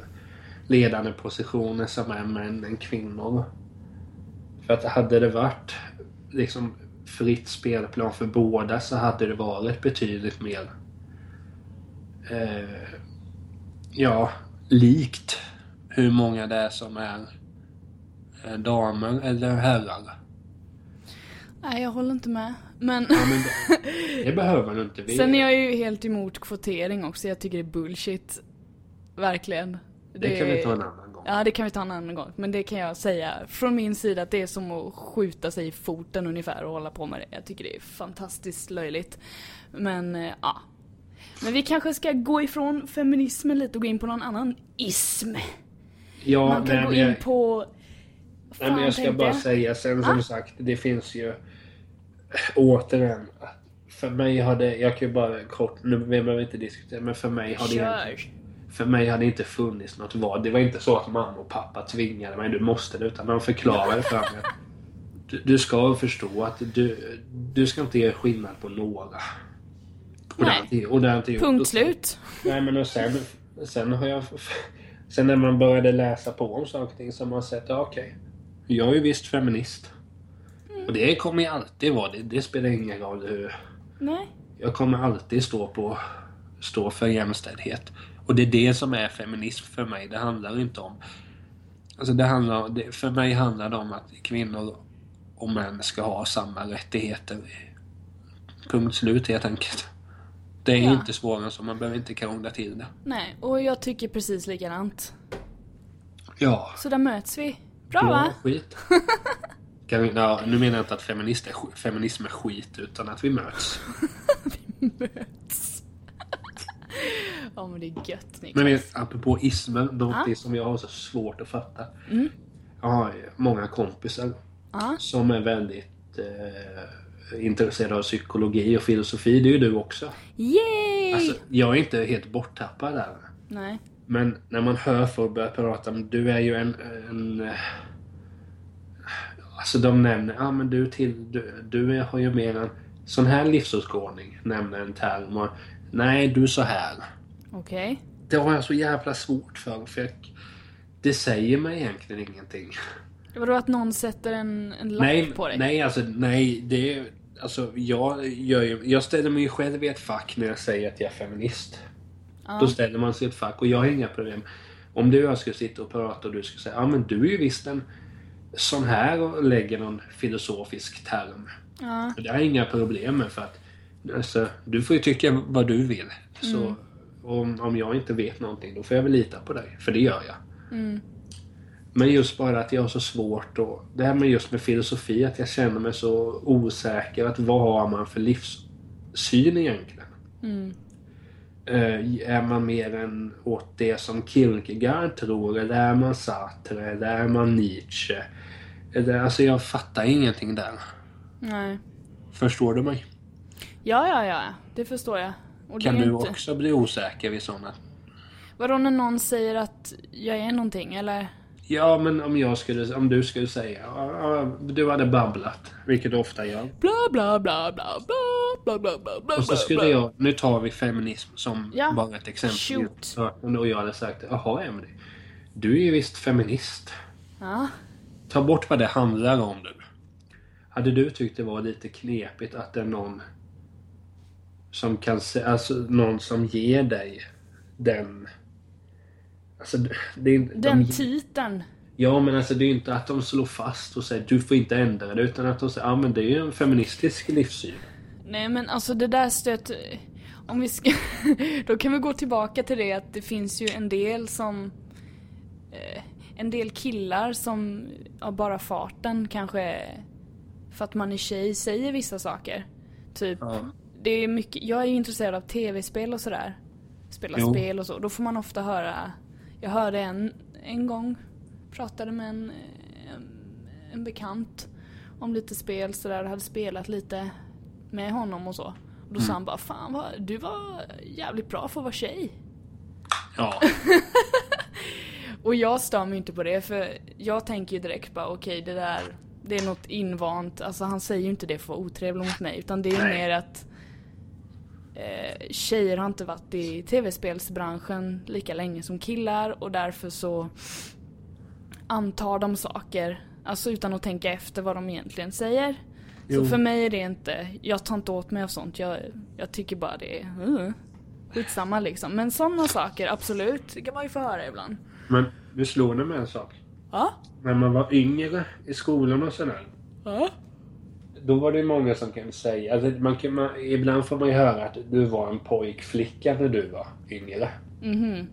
ledande positioner som är män än kvinnor. För att hade det varit liksom fritt spelplan för båda så hade det varit betydligt mer eh, ja, likt hur många det är som är eh, damer eller herrar. Nej, jag håller inte med. Men Ja, men det, <laughs> det behöver du inte. Vi, sen är jag ju helt emot kvotering också. Jag tycker det är bullshit. Verkligen. det kan vi ta en annan gång. Ja, det kan vi ta en annan gång. Men det kan jag säga från min sida att det är som att skjuta sig i foten ungefär och hålla på med det. Jag tycker det är fantastiskt löjligt. Men, eh, ja. Men vi kanske ska gå ifrån feminismen lite och gå in på någon annan ism. Ja, Man kan nej, gå in jag, på... vad nej, men fan jag ska bara jag? säga sen som Ah. sagt, det finns ju återigen. För mig har det, jag kan ju bara kort, nu behöver vi inte diskutera, men för mig har det Kör! För mig hade det inte funnits något val. Det var inte så att mamma och pappa tvingade mig, du måste det. Utan de förklarade för mig. Du, du ska förstå att du, du ska inte göra skillnad på några. Och det har Nej. inte- och det har jag inte gjort. Punkt slut. Nej men och sen, sen har jag... Sen när man började läsa på om saker och ting så har man sett, ja okej. Jag är ju visst feminist. Och det kommer jag alltid vara. Det, det spelar ingen roll hur... Nej. Jag kommer alltid stå på stå för jämställdhet. Och det är det som är feminism för mig. Det handlar inte om... Alltså det handlar, det, för mig handlar det om att kvinnor och män ska ha samma rättigheter. Punkt slut helt enkelt. Det är Ja. inte svårare än så. Man behöver inte krångla till det. Nej, och jag tycker precis likadant. Ja. Så där möts vi. Bra Ja, va? skit. <laughs> Kan vi, ja, nu menar jag inte att feminist är, feminism är skit, utan att vi möts. <laughs> möts. Ja men det är gött Niklas. Men vet, apropå ismer, någonting Ja. som jag har så svårt att fatta. Mm. Jag har många kompisar Ja. som är väldigt eh, intresserade av psykologi och filosofi. Det är ju du också. Yay! Alltså, jag är inte helt borttappad där. Nej. Men när man hör folk börja prata om, du är ju en... en alltså de nämner, ja ah, men du till, du, du har ju mer en sån här livsåskådning, nämner en term. Och, Nej, du är så här. Okej. Det har jag så jävla svårt för, för jag, det säger mig egentligen ingenting. Vadå att någon sätter en, en lapp Nej, på dig? nej, alltså nej, det. Alltså jag gör Jag ställer mig ju själv i ett fack när jag säger att jag är feminist. Ja. Då ställer man sig i ett fack och jag har inga problem. Om du och jag skulle sitta och prata och du skulle säga ja men du är ju visst en sån här och lägger någon filosofisk term. Ja. Det har jag inga problem med för att alltså, du får ju tycka vad du vill. Så Mm. om, om jag inte vet någonting då får jag väl lita på dig. För det gör jag. Mm. Men just bara att jag har så svårt och det här med just med filosofi att jag känner mig så osäker. Att vad har man för livssyn egentligen? Mm. Eh, är man mer än åt det som Kierkegaard tror? Eller är man Sartre? Eller är man Nietzsche? Eller, alltså jag fattar ingenting där. Nej. Förstår du mig? Ja, ja, ja. Det förstår jag. Och Kan du inte... också bli osäker vid sådana? Vadå när någon säger att jag är någonting eller? Ja, men om jag skulle, om du skulle säga, du hade babblat, vilket du ofta gör. Bla, bla, bla, bla, bla, bla, bla, bla, bla, Och så skulle jag, nu tar vi feminism som ja. bara ett exempel. Shoot. Och jag hade sagt, jaha Emelie, du är ju visst feminist. Ja. Ta bort vad det handlar om nu. Hade du tyckt det var lite knepigt att det är någon som kan, alltså någon som ger dig den Alltså det är Den de, titeln. Ja men alltså det är inte att de slår fast och säger du får inte ändra det utan att de säger ja men det är ju en feministisk livssyn. Nej men alltså det där stöt... Om vi ska... <laughs> Då kan vi gå tillbaka till det att det finns ju en del som... Eh, en del killar som av bara farten kanske... För att man är tjej säger vissa saker. Typ. Ja. Det är mycket, jag är ju intresserad av tv-spel och sådär. Spela Jo. spel och så. Då får man ofta höra... Jag hörde en, en gång, pratade med en, en, en bekant om lite spel sådär hade spelat lite med honom och så. Och då sa han bara fan vad, du var jävligt bra för att vara tjej. Ja. <laughs> Och jag stör mig inte på det för jag tänker ju direkt bara okej det där det är något invant, alltså han säger ju inte det för att vara otrevlig mot mig utan det är Nej. mer att eh, tjejer har inte varit i tv-spelsbranschen lika länge som killar och därför så antar de saker, alltså utan att tänka efter vad de egentligen säger. Jo. Så för mig är det inte, jag tar inte åt mig av sånt, jag, jag tycker bara det är uh, skitsamma liksom. Men sådana saker, absolut, det kan man ju få höra ibland. Men det slår mig med en sak. Ja, När man var yngre i skolan och sådär. ja. Då var det många som kan säga, alltså man kan, man, ibland får man ju höra att du var en pojkflicka när du var yngre. Mhm.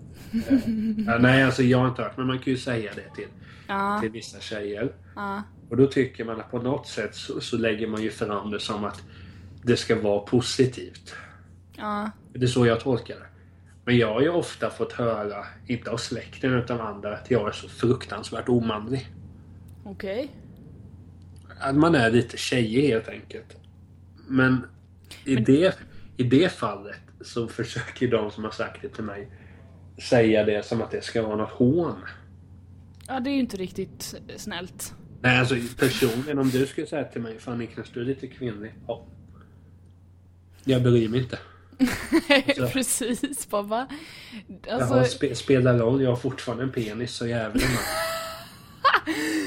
Ja, nej, alltså jag har inte hört, men man kan ju säga det till, Ja, till vissa tjejer. ja. Och då tycker man att på något sätt så, så lägger man ju fram det som att det ska vara positivt. Ja, Det är så jag tolkar det. Men jag har ju ofta fått höra, inte av släkten utan av andra, att jag är så fruktansvärt omanlig. okej. Att man är lite tjejig helt enkelt. Men i, Det, i det fallet så försöker de som har sagt det till mig säga det som att det ska vara något hån. Ja, det är ju inte riktigt snällt. Nej, alltså personligen om du skulle säga till mig Fan Niklas, du är lite kvinnlig. Ja. Jag bryr mig inte. <laughs> Så. Precis, bara va? jag Alltså, spe, spelar roll, jag har fortfarande en penis så jävla man. <laughs>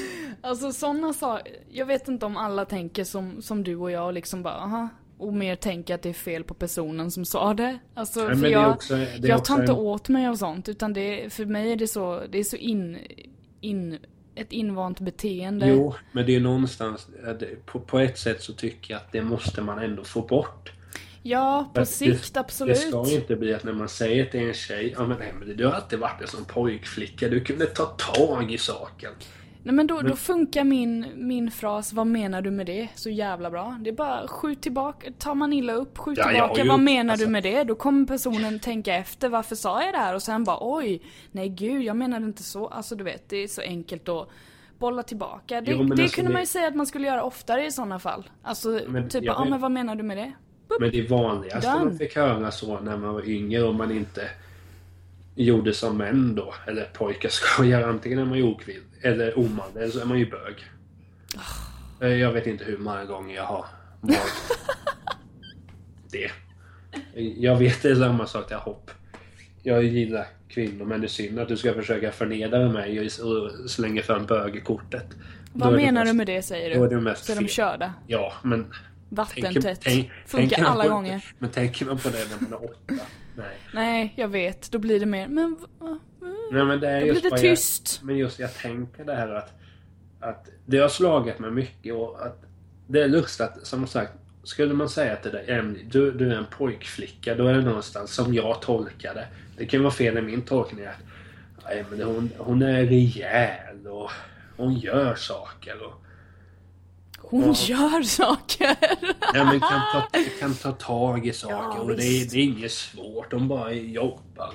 alltså sådana saker. Jag vet inte om alla tänker som, som du och jag liksom bara aha. Och mer tänker att det är fel på personen som sa det. Alltså, Nej, för jag, också, jag tar inte en- åt mig av sånt. Utan det, för mig är det så, det är så in, in, ett invant beteende. Jo, men det är någonstans, på, på ett sätt så tycker jag att det måste man ändå få bort. Ja, på sikt det, absolut. Det ska inte bli att när man säger till en tjej, ja men Emelie du har alltid varit en sån pojkflicka, du kunde ta tag i saken. Nej men då, då funkar min, min fras, vad menar du med det? Så jävla bra. Det är bara skjut tillbaka, tar man illa upp, skjut Ja, tillbaka, ju- vad menar alltså- du med det? Då kommer personen tänka efter, varför sa jag det här? Och sen bara oj, nej gud jag menade inte så. Alltså du vet, det är så enkelt att bolla tillbaka. Det, Jo, det alltså, kunde det- man ju säga att man skulle göra oftare i sådana fall. Alltså Men typ, ja vet- men vad menar du med det? Men det vanligaste Done. man fick höra så när man var yngre och man inte gjorde som män då, eller pojkar ska göra, antingen är man ju okvill eller omanlig eller så är man ju bög. Eh, Jag vet inte hur många gånger jag har varit <laughs> det. Jag vet det är samma sak till hopp. Jag gillar kvinnor men det är synd att du ska försöka förnedra mig och slänga fram bögkortet. Vad menar mest- du med det säger Då är du? det mest Så är de fel. körda? Ja, men Vattentätt? tänk- Funkar alla på- gånger? Men tänker man på det när man är åtta? Nej. Nej, jag vet. Då blir det mer, men Nej men det är Då just blir det tyst. Jag, men just jag tänker det här att, att det har slagit mig mycket och att det är lustigt att, som sagt, skulle man säga till dig Emily, du, du är en pojkflicka, då är det någonstans som jag tolkar det. Det kan vara fel i min tolkning att Emily, hon, hon är rejäl och hon gör saker. Och, hon Ja. gör saker! ja, men kan, ta, kan ta tag i saker Ja, och det är, det är inget svårt, de bara jobbar.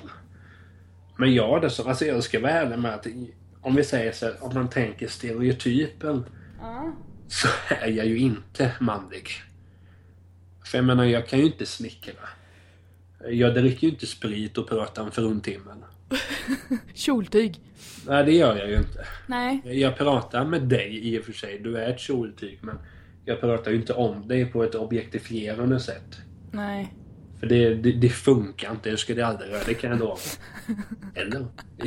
Men jag det så, alltså jag ska vara ärlig med att om vi säger så om man tänker stereotypen Ja. så är jag ju inte manlig. För jag menar, jag kan ju inte snickra. Jag dricker ju inte sprit och pratar om fruntimmen. <laughs> Kjoltyg. Nej, det gör jag ju inte. Nej. Jag pratar med dig i och för sig, du är ett kjoltyg, men jag pratar ju inte om dig på ett objektifierande sätt. Nej. För det, det, det funkar inte, ska det aldrig göra, det kan jag lova. <laughs> Eller? <laughs>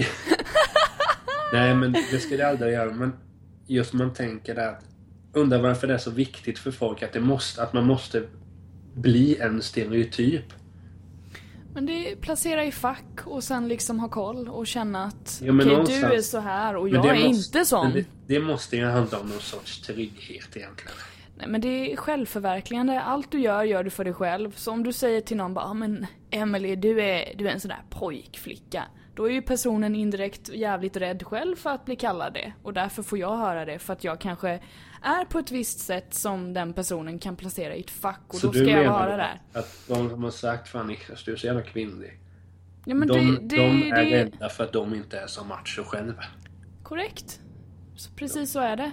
Nej, men det ska det aldrig göra. Men just man tänker där att undrar varför det är så viktigt för folk att, det måste, att man måste bli en stereotyp. Men det placera i fack och sen liksom ha koll och känna att Ja, okej du någonstans- är så här och jag är måste- inte sån. Det, det måste ju handla om någon sorts trygghet egentligen. Nej men det är självförverkligande. Allt du gör, gör du för dig själv. Så om du säger till någon bara, ah, men Emily du är, du är en sån där pojkflicka. Då är ju personen indirekt jävligt rädd själv för att bli kallad det. Och därför får jag höra det för att jag kanske är på ett visst sätt som den personen kan placera i ett fack. Och Så då du ska jag menar vara där. att de som har sagt fan Niklas du är så jävla kvinnlig. Ja men de, det, det, de är det, rädda för att de inte är så macho själva. Korrekt. Så precis så är det.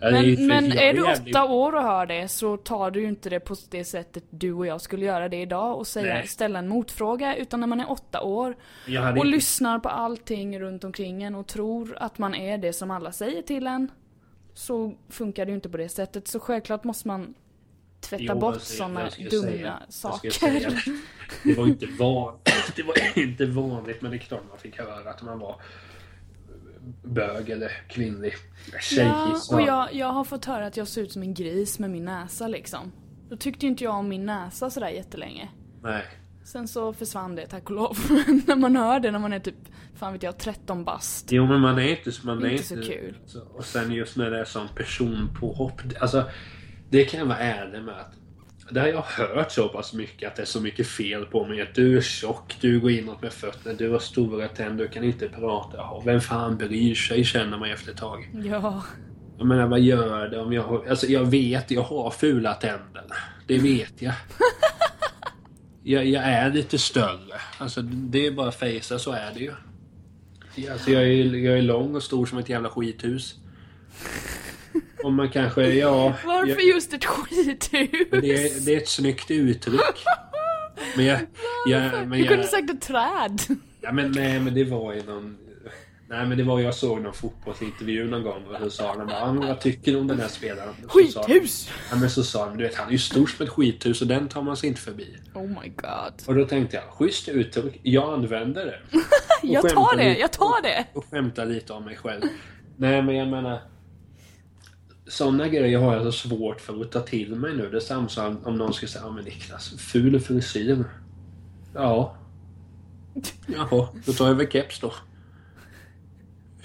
Ja, det är Men, men är du jävligt- åtta år och hör det så tar du ju inte det på det sättet du och jag skulle göra det idag och säga, Nej. ställa en motfråga. Utan när man är åtta år och inte- lyssnar på allting runt omkring en och tror att man är det som alla säger till en. Så funkar det ju inte på det sättet. Så självklart måste man tvätta Jo, bort sådana dumma säga- saker. säga, Det var inte vanligt. <laughs> Det var inte vanligt men det är klart man fick höra att man var bög eller kvinnlig. Tjej Ja, och jag, jag har fått höra att jag ser ut som en gris med min näsa liksom. Då tyckte inte jag om min näsa sådär jättelänge. Nej. Sen så försvann det tack och lov. <laughs> när man hör det när man är typ, fan vet jag, 13 bast. Jo men man är inte, man är Inte så inte kul. Så, och sen just när det är sån personpåhopp. Alltså, det kan jag vara ärlig med att det har jag hört så pass mycket att det är så mycket fel på mig. Att du är tjock, du går inåt med fötterna, du har stora tänder, du kan inte prata. Ja, vem fan bryr sig känner man efter ett tag. Ja. Jag menar vad gör det om jag har... Alltså jag vet, jag har fula tänder. Det vet jag. <laughs> jag, jag är lite större. Alltså det är bara att fejsa, så är det ju. Alltså jag är, jag är lång och stor som ett jävla skithus. Och man kanske, ja... Varför jag, just ett skithus? det, är, det är ett snyggt uttryck. Men jag... jag men du kunde sagt ett träd. Ja men nej men det var ju någon... Nej men det var jag såg någon fotbollsintervju någon gång och så sa de bara "Ja, men vad tycker du om den här spelaren? Skithus! Ja men så sa de, du vet han är ju stor som ett skithus och den tar man sig inte förbi. Oh my god. Och då tänkte jag, schysst uttryck, jag använder det. <laughs> Jag tar det, lite. jag tar det! Och skämtar lite om mig själv. Nej men jag menar... Sådana grejer har jag så svårt för att ta till mig nu. Det är samma som om någon skulle säga, ja men Niklas, ful frisyr. Ja. <laughs> Jaha, då tar jag väl keps då.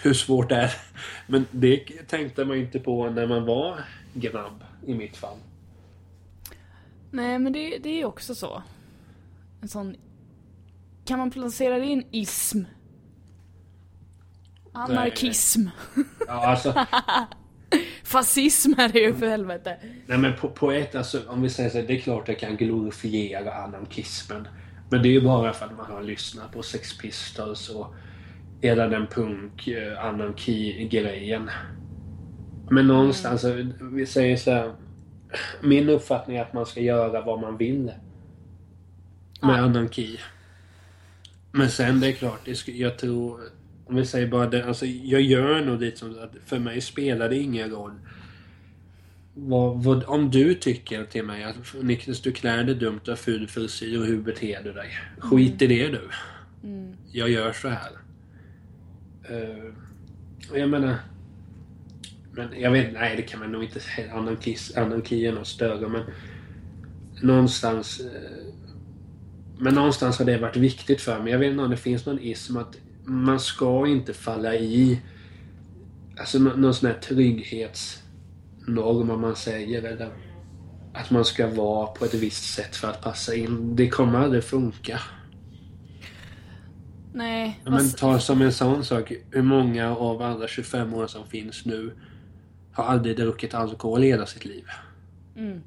Hur svårt är det? Men det tänkte man inte på när man var grabb, i mitt fall. Nej men det, det är också så. En sån... Kan man placera det i en ism? Anarkism. Ja, alltså, <laughs> Fascism är det ju för helvete. nej men på, på ett, alltså, om vi säger så här, det är klart jag kan glorifiera anarkismen. Men det är ju bara för att man har lyssnat på Sex Pistols och hela den punk eh, anarki-grejen. Men någonstans, eh, vi säger så här, Min uppfattning är att man ska göra vad man vill. Med Ja. anarki. Men sen det är klart, jag tror... Om vi säger bara det, alltså jag gör nog lite som att för mig spelar det ingen roll. Vad, vad, om du tycker till mig att Niklas du klär dig dumt, du har ful frisyr och hur beter du dig? Skit i det du. Mm. Jag gör så här. Uh, jag menar... Men jag vet nej det kan man nog inte säga. Anarki, anarki är något större men... Någonstans... eh, men någonstans har det varit viktigt för mig. Jag vet inte om det finns någon ism att man ska inte falla i... Alltså någon sån här trygghetsnorm om man säger eller... Att man ska vara på ett visst sätt för att passa in. Det kommer aldrig funka. Nej. Men vad- ta som en sån sak. Hur många av alla 25 år som finns nu har aldrig druckit alkohol i hela sitt liv? Mm.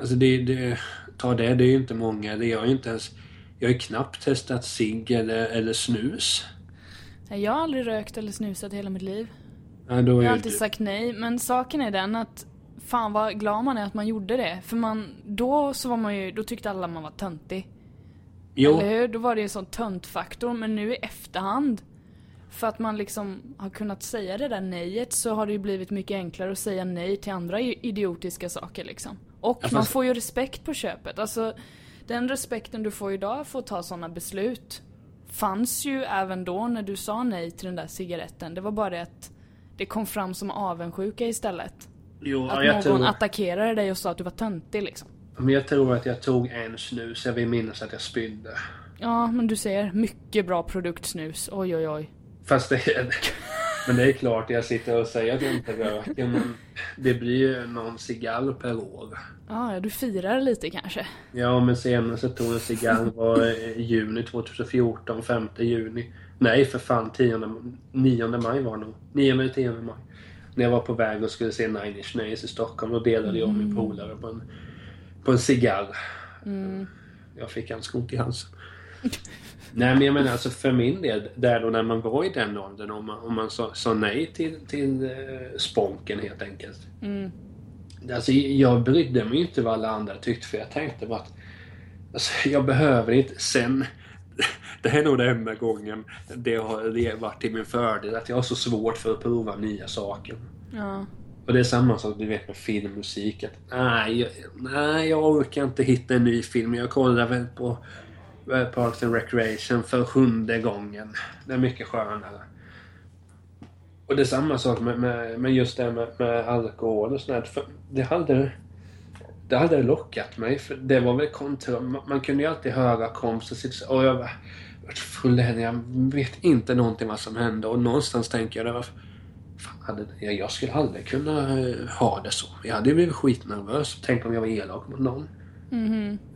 Alltså det, det, ta det, det är ju inte många. Det är ju inte ens... Jag har ju knappt testat cigg eller, eller snus. Nej, Jag har aldrig rökt eller snusat hela mitt liv. Ja, då Jag har alltid du- sagt nej, men saken är den att Fan vad glad man är att man gjorde det. För man, då så var man ju, då tyckte alla man var töntig. Jo, Eller hur? Då var det en sån töntfaktor. Men nu i efterhand, för att man liksom har kunnat säga det där nejet så har det ju blivit mycket enklare att säga nej till andra idiotiska saker liksom. Och Ja, man får ju respekt på köpet. Alltså, den respekten du får idag för att ta sådana beslut fanns ju även då när du sa nej till den där cigaretten. Det var bara det att det kom fram som avundsjuka istället. Jo, Att någon tror, attackerade dig och sa att du var töntig liksom. Men jag tror att jag tog en snus. Jag vill minnas att jag spydde. Ja, men du ser, mycket bra produktsnus. Oj, oj, oj. Fast det är... <laughs> Men det är klart, jag sitter och säger att jag inte röker, men det blir ju någon cigarr per år. Ja, ja, du firar lite kanske. Ja, men senast jag tog en cigarr var i juni 2014, 5 juni. Nej, för fan, 10, 9 maj var det nog. 9 eller 10 maj. När jag var på väg och skulle se Nine Inch Nails i Stockholm, då delade jag och min polare på en, på en cigarr. Jag fick ganska ont i halsen. <laughs> Nej men jag menar alltså för min del, där då när man var i den åldern, om man, om man sa, sa nej till, till eh, sponken helt enkelt. Alltså jag brydde mig inte vad alla andra tyckte för jag tänkte bara att alltså, jag behöver inte. Sen, <laughs> det här är nog den enda gången det har det varit till min fördel att jag har så svårt för att prova nya saker. Ja. Och det är samma sak du vet med filmmusik. Att, nej, jag, nej, jag orkar inte hitta en ny film. Jag kollar väl på eh, Parks and Recreation för sjunde gången. Det är mycket skönare. Och det är samma sak med, med, med just det med, med alkohol och sånt. För det hade det hade lockat mig. För det var väl kontra... Man, man kunde ju alltid höra kompisar sitta och jag var full. Jag vet inte någonting vad som hände. Och någonstans tänker jag det var hade, jag, skulle aldrig kunna eh, ha det så. Jag hade blivit skitnervös. Tänk om jag var elak mot någon.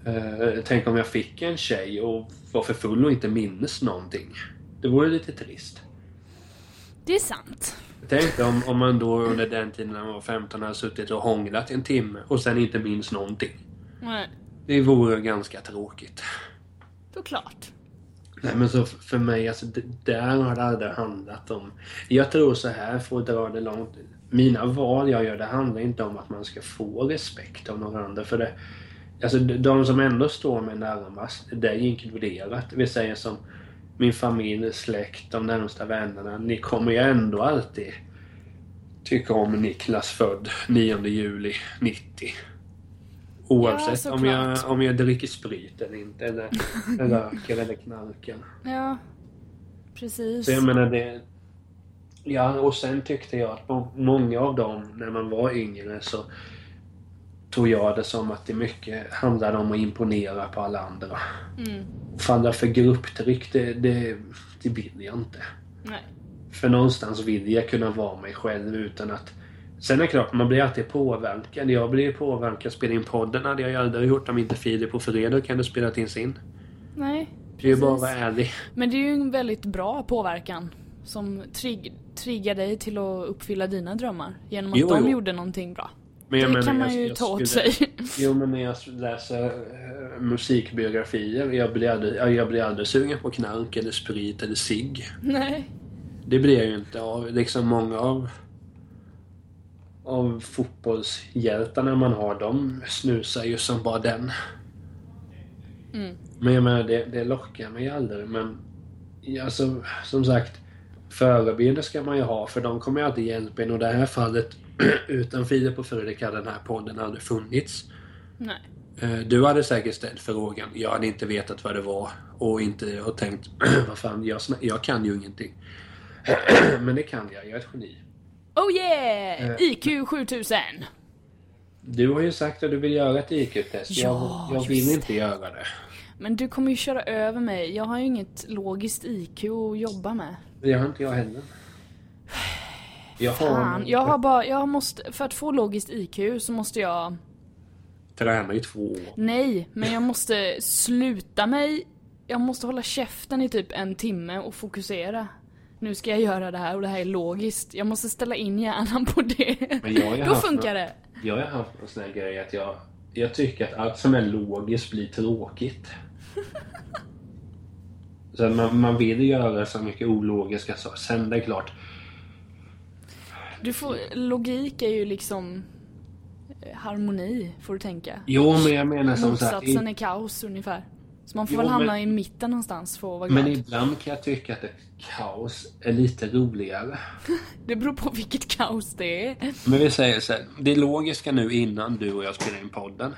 Eh, tänk om jag fick en tjej och var för full och inte minns någonting. Det vore lite trist. Det är sant. Tänk om, om man då under den tiden när man var 15 hade suttit och hånglat en timme och sen inte minns någonting. Nej, Det vore ganska tråkigt. såklart. Nej men så för mig, alltså det, där har det aldrig handlat om... Jag tror så här, för att dra det långt. Mina val jag gör, det handlar inte om att man ska få respekt av några andra. För det, alltså de- de som ändå står mig närmast, det är inkluderat. Vi säger som min familj, släkt, de närmsta vännerna. Ni kommer ju ändå alltid tycka om Niklas född 9 juli 90. Oavsett om, jag, om jag dricker sprit eller inte. <laughs> Eller röker eller knarkar. Ja, precis. Så jag menar det... Ja, och sen tyckte jag att må- många av dem, när man var yngre, så tog jag det som att det mycket handlade om att imponera på alla andra. Mm. Falla för grupptryck, det, det, det vill jag inte. Nej. För någonstans vill jag kunna vara mig själv utan att... Sen är det klart, man blir alltid påverkad. Jag blir påverkad. Spela in podden hade jag aldrig gjort om inte Filip på fredag kunde spelat in sin. Nej, Det är ju bara att vara ärlig. Men det är ju en väldigt bra påverkan. Som trigg, triggar dig till att uppfylla dina drömmar. Genom att Jo, de jo. gjorde någonting bra. Men det menar, kan man jag- ju jag ta åt skulle- sig. <laughs> Jo, men när jag läser eh, musikbiografier, jag blir, aldrig, ja, jag blir aldrig sugen på knark eller sprit eller cigg. Nej. Det blir jag ju inte av. Liksom många av, av fotbollshjältarna man har, de snusar ju som bara den. Mm. Men jag menar, det, det lockar mig aldrig. Men alltså, som sagt, förebilder ska man ju ha, för de kommer ju alltid hjälpa en. Och i det här fallet, <clears throat> utan Filip och Fredrik hade den här podden aldrig funnits. Nej. Eh, Du hade säkert ställt frågan. Jag hade inte vetat vad det var och inte och tänkt <clears throat> vad fan, jag, jag kan ju ingenting. <clears throat> Men det kan jag, jag är ett geni. Oh yeah! Eh. IQ 7000! Du har ju sagt att du vill göra ett IQ-test. Ja, jag jag vill inte göra det. Men du kommer ju köra över mig. Jag har ju inget logiskt IQ att jobba med. Det har inte jag heller. Jag har Fan, jag har bara, jag måste, för att få logiskt IQ så måste jag, tränat i två år. nej, men jag måste sluta mig, jag måste hålla käften i typ en timme och fokusera. Nu ska jag göra det här och det här är logiskt. Jag måste ställa in hjärnan på det. Då funkar det. Jag har haft en sån här grej att jag, jag tycker att allt som är logiskt blir tråkigt. <laughs> Så man, man vill göra så mycket ologiska saker. Sen det är klart, Du får, logik är ju liksom eh, harmoni, får du tänka. Jo, men jag menar som sagt... Motsatsen I, är kaos ungefär. Så man får Jo, väl hamna men- i mitten någonstans för att vara glad. men ibland kan jag tycka att kaos är lite roligare. <laughs> Det beror på vilket kaos det är. Men vi säger så här, det logiska nu innan du och jag spelar in podden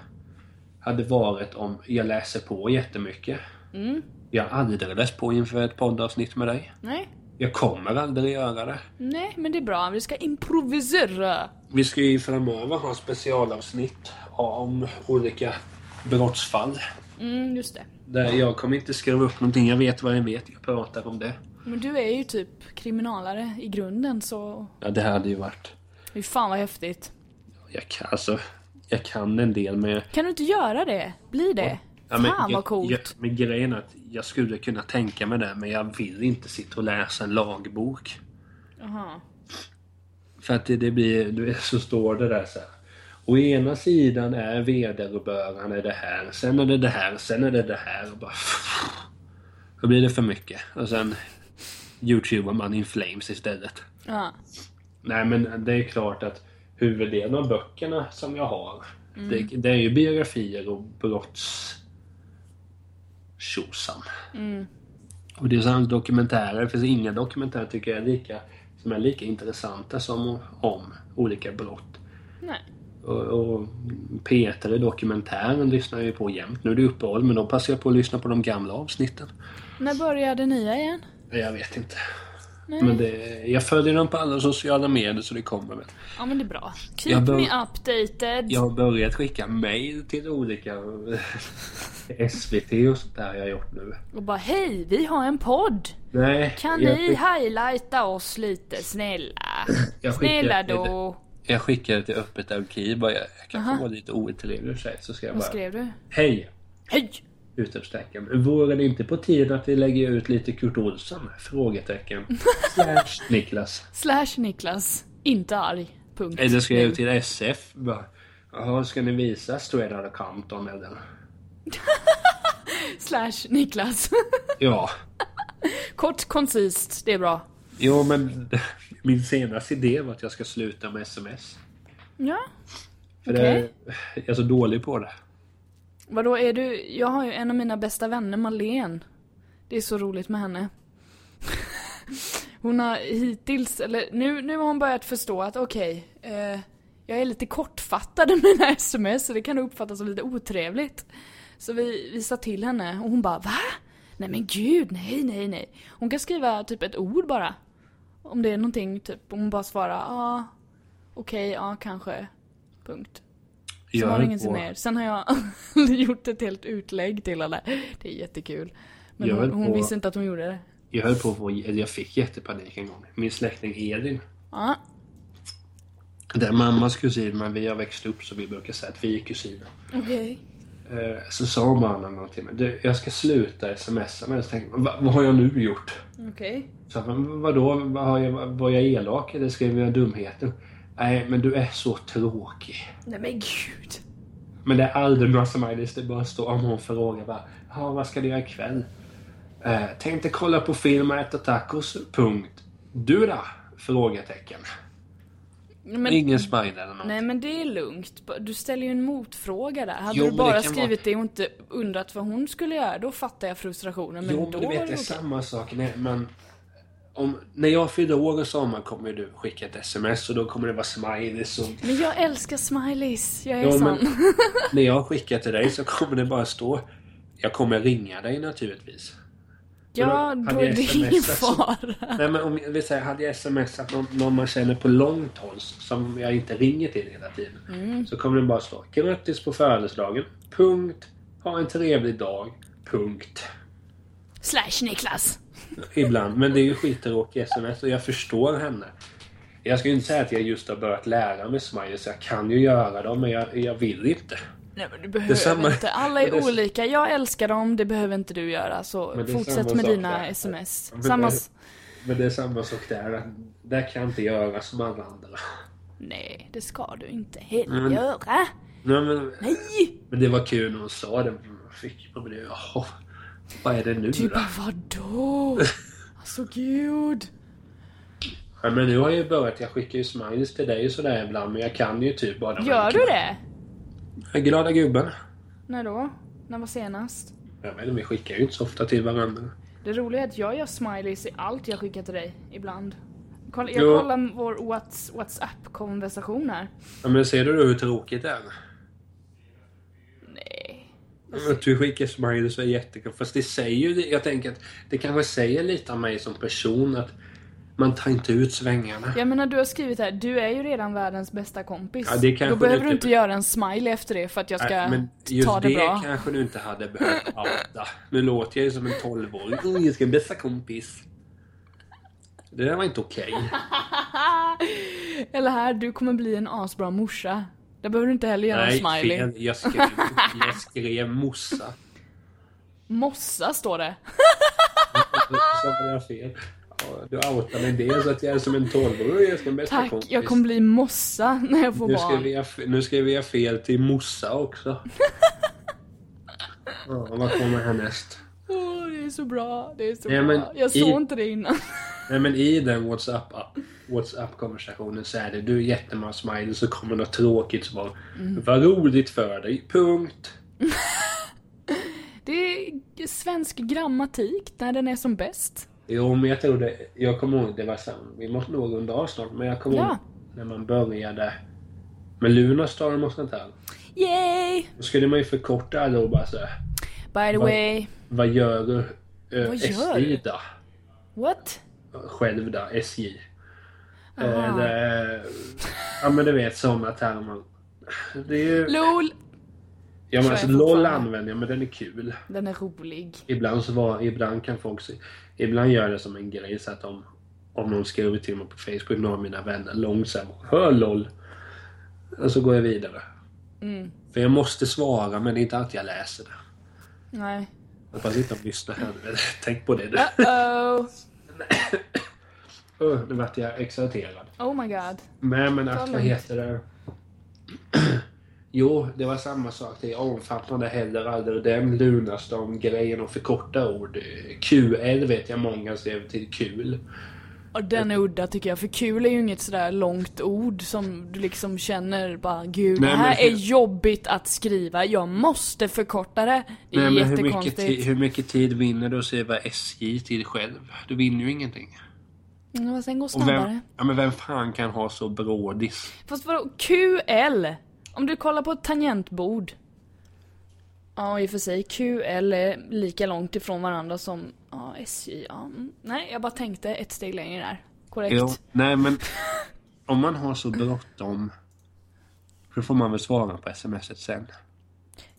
hade varit om jag läser på jättemycket. Mm. Jag har aldrig läst på inför ett poddavsnitt med dig. Nej, Jag kommer aldrig göra det. Nej, men det är bra. Vi ska improvisera. Vi ska ju framöver ha specialavsnitt om olika brottsfall. Mm, just det. Där jag kommer inte skriva upp någonting. Jag vet vad jag vet. Jag pratar om det. Men du är ju typ kriminalare i grunden så... Ja, det hade ju varit... Fy fan vad häftigt. Jag kan, alltså, jag kan en del med... Kan du inte göra det? Bli det? Ja, men, fan vad coolt. Jag, men grejen är att jag skulle kunna tänka mig det, men jag vill inte sitta och läsa en lagbok. Jaha. För att det, det blir, du vet, så står det där så här. Å ena sidan är vederbörande det här, sen är det det här, sen är det det här. Och bara, då blir det för mycket. Och sen youtubar man in flames istället. Ja. Nej men det är klart att huvuddelen av böckerna som jag har, det, det är ju biografier och brotts... tjosan. Och det är samma dokumentärer. Det finns inga dokumentärer tycker jag är lika, som är lika intressanta som om olika brott. Nej. Och, och Peter i dokumentären lyssnar jag ju på jämt. Nu är det uppehåll men då passar jag på att lyssna på de gamla avsnitten. När börjar det nya igen? Jag vet inte. Nej. Men det, jag följer dem på alla sociala medier så det kommer väl. Ja men det är bra. Keep bör- me updated. Jag har börjat skicka mail till olika <laughs> SVT och sånt där jag har gjort nu. Och bara hej, vi har en podd. Nej, Kan ni skick, highlighta oss lite snälla? Skickar Snälla då. Jag skickar det till öppet arkiv. Bara, jag jag kan få vara lite och sig så ska jag Vad bara... skrev du? Hej! Hej! Utropstecken. Vore det inte på tiden att vi lägger ut lite Kurt Olsson? Frågetecken. <laughs> Slash Niklas. Slash Niklas. Inte arg. Punkt. Eller ska jag ut till SF? Bara, Jaha, ska ni visa outta Compton eller? <laughs> Slash Niklas. Ja. <laughs> Kort, koncist. Det är bra. Jo men min senaste idé var att jag ska sluta med sms. Ja. För Okej. det, jag är så dålig på det. Vadå är du? Jag har ju en av mina bästa vänner, Malene. Det är så roligt med henne. <laughs> Hon har hittills, eller nu, nu har hon börjat förstå att okej, eh, jag är lite kortfattad i mina <laughs> sms så det kan uppfattas som lite otrevligt. Så vi, vi sa till henne och hon bara va? Nej men gud, nej nej nej. Hon kan skriva typ ett ord bara. Om det är någonting typ, hon bara svarar ja, ah, okej, ja kanske. Punkt. Jag det höll ingenting mer. Sen har jag <laughs> gjort ett helt utlägg till henne. Det är jättekul. Men hon, hon på- visste inte att hon gjorde det. Jag höll på att få, eller jag fick jättepanik en gång. Min släkting Edin. Ja, Det är mammas kusin men vi har växt upp så vi brukar säga att vi är kusiner. okej. Eh, Så sa någonting till mig. Du, jag ska sluta smsa med. Så tänkte jag, Va, vad har jag nu gjort? Okej. Så jag, men vadå? Vad har jag, var jag elak eller skrev jag dumheter? Nej, men du är så tråkig. Nej men gud. Men det är aldrig några smileys. Det bara står om hon frågar bara. Ja, vad ska du göra ikväll? Eh, tänkte kolla på film och äta tacos. Punkt. Du då? Frågetecken. Men, Ingen smiley eller något. nej men det är lugnt. Du ställer ju en motfråga där. Hade Jo, du det bara kan skrivit det och inte undrat vad hon skulle göra, då fattar jag frustrationen. Men jo, då men du vet, det det är samma sak. Nej, men om, när jag fyller år i sommar kommer du skicka ett sms och då kommer det vara smileys och Men jag älskar smileys. Jag är Ja, sån. när jag skickar till dig så kommer det bara stå Jag kommer ringa dig naturligtvis. Ja, då är det ingen fara. Nej men om vi säger, hade jag smsat någon, någon man känner på långt håll som jag inte ringer till hela tiden. Mm. Så kommer det bara stå Grattis på födelsedagen. Punkt. Ha en trevlig dag. Punkt. Slash Niklas. Ibland. Men det är ju skittråkig sms och jag förstår henne. Jag ska ju inte säga att jag just har börjat lära mig smileys. Jag kan ju göra dem men jag, jag vill inte. Nej men du behöver samma- inte. Alla är <laughs> det är- olika. Jag älskar dem, det behöver inte du göra. Så det fortsätt med dina där. sms. Men Samma... det- Men det är samma sak där. Där kan jag inte göra som alla andra. Nej, det ska du inte heller Men- göra. Nej, men, Nej! men det var kul när hon sa det. Fick man det. Jaha. Vad är det nu Du då? bara vadå? <laughs> Alltså gud. Ja, men nu har jag ju börjat. Jag skickar ju smileys till dig och sådär ibland. Men jag kan ju typ bara... Gör du det? Glada gubben. När då? När var senast? Jag vet inte, vi skickar ju inte så ofta till varandra. Det roliga är att jag gör smileys i allt jag skickar till dig ibland. Kolla, jag Jo. kollar vår Whats- WhatsApp-konversation här. Ja, men ser du hur tråkigt det är? Nej. Att du skickar smileys är jättekul. Fast det säger ju... Jag tänker att det kanske säger lite om mig som person att man tar inte ut svängarna. Jag menar du har skrivit här, du är ju redan världens bästa kompis. Ja, det Då behöver du inte- göra en smiley efter det för att jag ska Nej, men just ta det, det, bra. kanske du inte hade behövt <laughs> outa. Nu låter jag ju som en 12-åring. Oh, jag ska bli bästa kompis. Det där var inte okej. <laughs> Eller här, du kommer bli en asbra morsa. Där behöver du inte heller göra Nej, en smiley. fel. Jag skrev, <laughs> jag skrev mossa. Mossa står det. Så var jag fel. Du outade det så att jag är som en 12-åring. Jag ska bästa Tack, kompis. jag kommer bli mossa när jag får Nu barn. skrev, jag, nu skrev jag fel till mossa också. <laughs> Ja, vad kommer härnäst? Åh, det är så bra, det är så men bra. Jag i- såg inte det innan. <laughs> Nej men i den WhatsApp WhatsApp-konversationen så är det du är jättemånga smileys så kommer något tråkigt svar. Mm. Vad roligt för dig. Punkt. <laughs> Det är svensk grammatik när den är som bäst. Jo men jag tror det. Jag kommer ihåg det var så. Vi måste nog runda av snart. Men jag kommer Ja. ihåg när man började med Lunarstorm och sånt där. Yay! Då skulle man ju förkorta alla och bara så By the Vad- way, Vad gör du? Eh, Vad gör SJ då? what? Själv då? SJ. Aha. Eh, ja men du vet sådana termer. Det är ju... LOL! Ja men alltså LOL använder jag men den är kul. Den är rolig. Ibland så var, ibland kan folk se, Ibland gör jag det som en grej så att om, om någon skriver till mig på Facebook, några av mina vänner, långsamt. Hör LOL! Och så går jag vidare. Mm. För jag måste svara men det är inte alltid jag läser det. Nej. Jag bara sitter och lyssnar här. <laughs> Tänk på det du. Uh-oh. <coughs> Uh, nu vart jag exalterad. Oh my god. Nej men att vad heter det? Jo, det var samma sak. Det omfattande heller aldrig den Lunarstorm-grejen och förkorta ord. QL vet jag många skrev till kul. Och den är udda tycker jag, för kul är ju inget sådär långt ord som du liksom känner bara gud, Nej, det här men är hur- jobbigt att skriva, jag måste förkorta det. Det är Nej, men hur mycket, hur mycket tid vinner du att skriva SJ till själv? Du vinner ju ingenting. Mm, men sen går Och snabbare. vem, ja, men vem fan kan ha så brådis? Fast vadå, QL? Om du kollar på ett tangentbord. Ja, i och för sig. QL är lika långt ifrån varandra som ja, SJ. Ja, mm. Nej, jag bara tänkte ett steg längre där. Korrekt. Jo, nej men om man har så bråttom så får man väl svara på smset sen.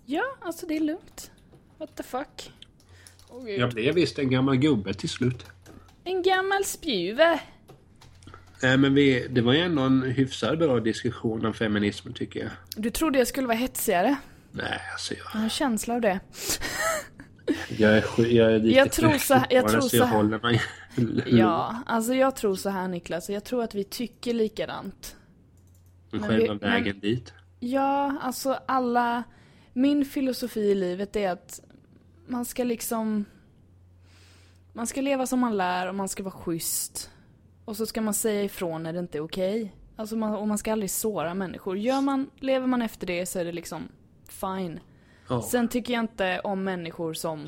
Ja, alltså det är lugnt. What the fuck? Gud. Jag blev visst en gammal gubbe till slut. En gammal spjuve. Nej men vi, det var ju ändå en hyfsad bra diskussion om feminismen tycker jag. Du trodde jag skulle vara hetsigare? Nej alltså jag, Jag har en känsla av det. jag är, jag är lite Jag tror så här- jag tror så så jag här. håller mig Ja, alltså jag tror så här Niklas. Jag tror att vi tycker likadant. men själva vi- vägen men- dit. Ja, alltså alla... Min filosofi i livet är att man ska liksom... Man ska leva som man lär och man ska vara schysst. Och så ska man säga ifrån när det inte är okej. Alltså man, och man ska aldrig såra människor. Gör man, lever man efter det så är det liksom fine. Ja. Sen tycker jag inte om människor som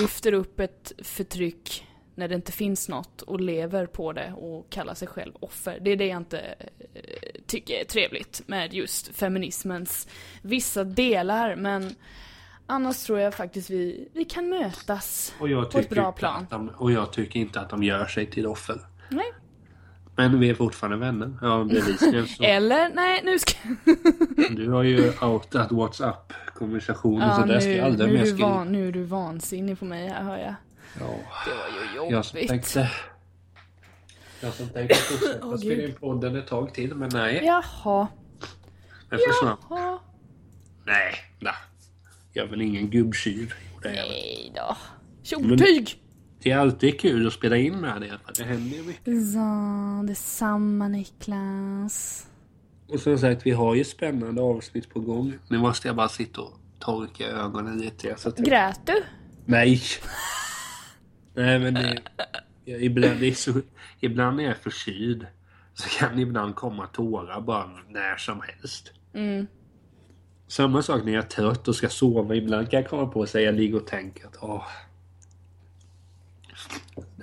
lyfter upp ett förtryck när det inte finns något och lever på det och kallar sig själv offer. Det är det jag inte eh, tycker är trevligt med just feminismens vissa delar men annars tror jag faktiskt vi, vi kan mötas på ett bra plan. de, och jag tycker inte att de gör sig till offer. Nej. Men vi är fortfarande vänner. Ja bevisligen <laughs> så. Eller, nej nu ska... Du har ju outat WhatsApp-konversationen så där ska jag aldrig nu, mer skriva. van, nu är du vansinnig på mig, här hör jag. Ja. Det var ju Jag som jobbigt. tänkte... Jag som tänkte fortsätta spela in podden ett tag till, men nej. Jaha. Den försvann. Jaha. Nej, nej. Jag är väl ingen gubbtjuv. Nej då. Tjotyg! Det är alltid kul att spela in med det. för Det händer ju mycket. Så, detsamma Niklas. Och som sagt, vi har ju spännande avsnitt på gång. Nu måste jag bara sitta och torka ögonen lite. Så att... Grät du? Nej! Nej men det... Jag, ibland, är så, ibland när jag är förkyld så kan det ibland komma tårar bara när som helst. Mm. Samma sak när jag är trött och ska sova. Ibland kan jag komma på att jag ligger och tänker att åh.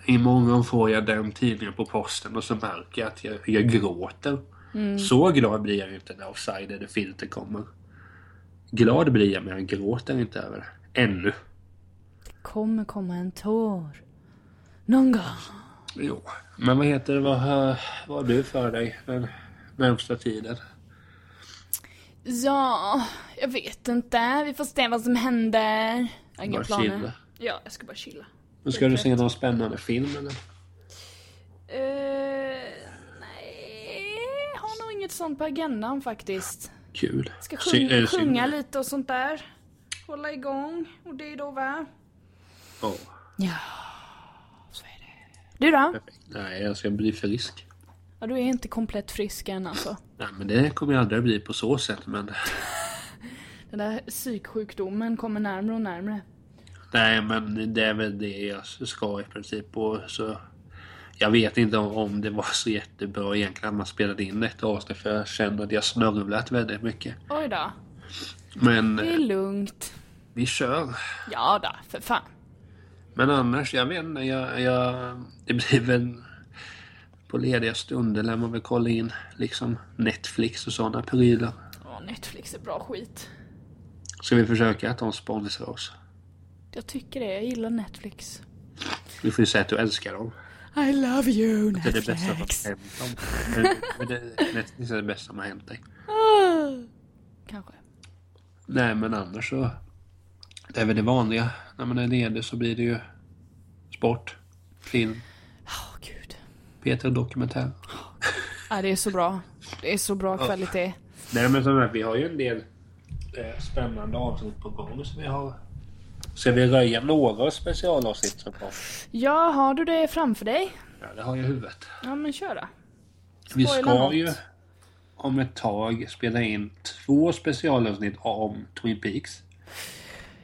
Imorgon får jag den tidningen på posten och så märker jag att jag, jag gråter. Så glad blir jag inte när Offside eller Filter kommer. glad blir jag men jag gråter inte över det. Ännu. Kommer komma en tår. Någon gång. Jo. Men vad heter det, vad har, vad har du för dig den närmsta tiden? Ja, jag vet inte. Vi får se vad som händer. Jag har inga Bara planer. chilla. Ja, jag ska bara chilla. Men ska du se någon spännande film eller? Eh, nej, jag har nog inget sånt på agendan faktiskt. Kul. Ska Sy- sjunga, synd? sjunga lite och sånt där. Hålla igång. Och det är då va? Ja, Ja, så är det. Du då? Nej, jag ska bli frisk. Ja, du är inte komplett frisk än alltså. Nej, men det kommer jag aldrig bli på så sätt. Men <laughs> Den där psyksjukdomen kommer närmare och närmare. Nej, men det är väl det jag ska i princip. Och så jag vet inte om, det var så jättebra egentligen att man spelade in ett avsnitt. För jag känner att jag snörvlat väldigt mycket. Oj då. Men Det är lugnt. vi kör. Ja då, för fan. Men annars, jag vet inte. Jag, jag, det blir väl... På lediga stunder lär man väl kolla in liksom Netflix och sådana prylar. Ja, Netflix är bra skit. Ska vi försöka att de sponsrar oss? Jag tycker det, jag gillar Netflix. Vi får ju säga att du älskar dem. I love you Det är det bästa som har Netflix. hänt dem. Men- men det- Netflix är det bästa som har hänt dig. Ah. Kanske. Nej men annars så... Det är väl det vanliga. När man är ledig så blir det ju sport, film, Åh gud. Peter Dokumentär. Ja, det är så bra. Det är så bra kvalitet. Nej men som sagt, vi har ju en del eh, spännande avsnitt på gång så vi har... Ska vi röja några specialavsnitt som kommer? Ja, har du det framför dig? Ja, det har jag i huvudet. Ja, men kör då. Vi Spoila ska något. ju om ett tag spela in två specialavsnitt om Twin Peaks.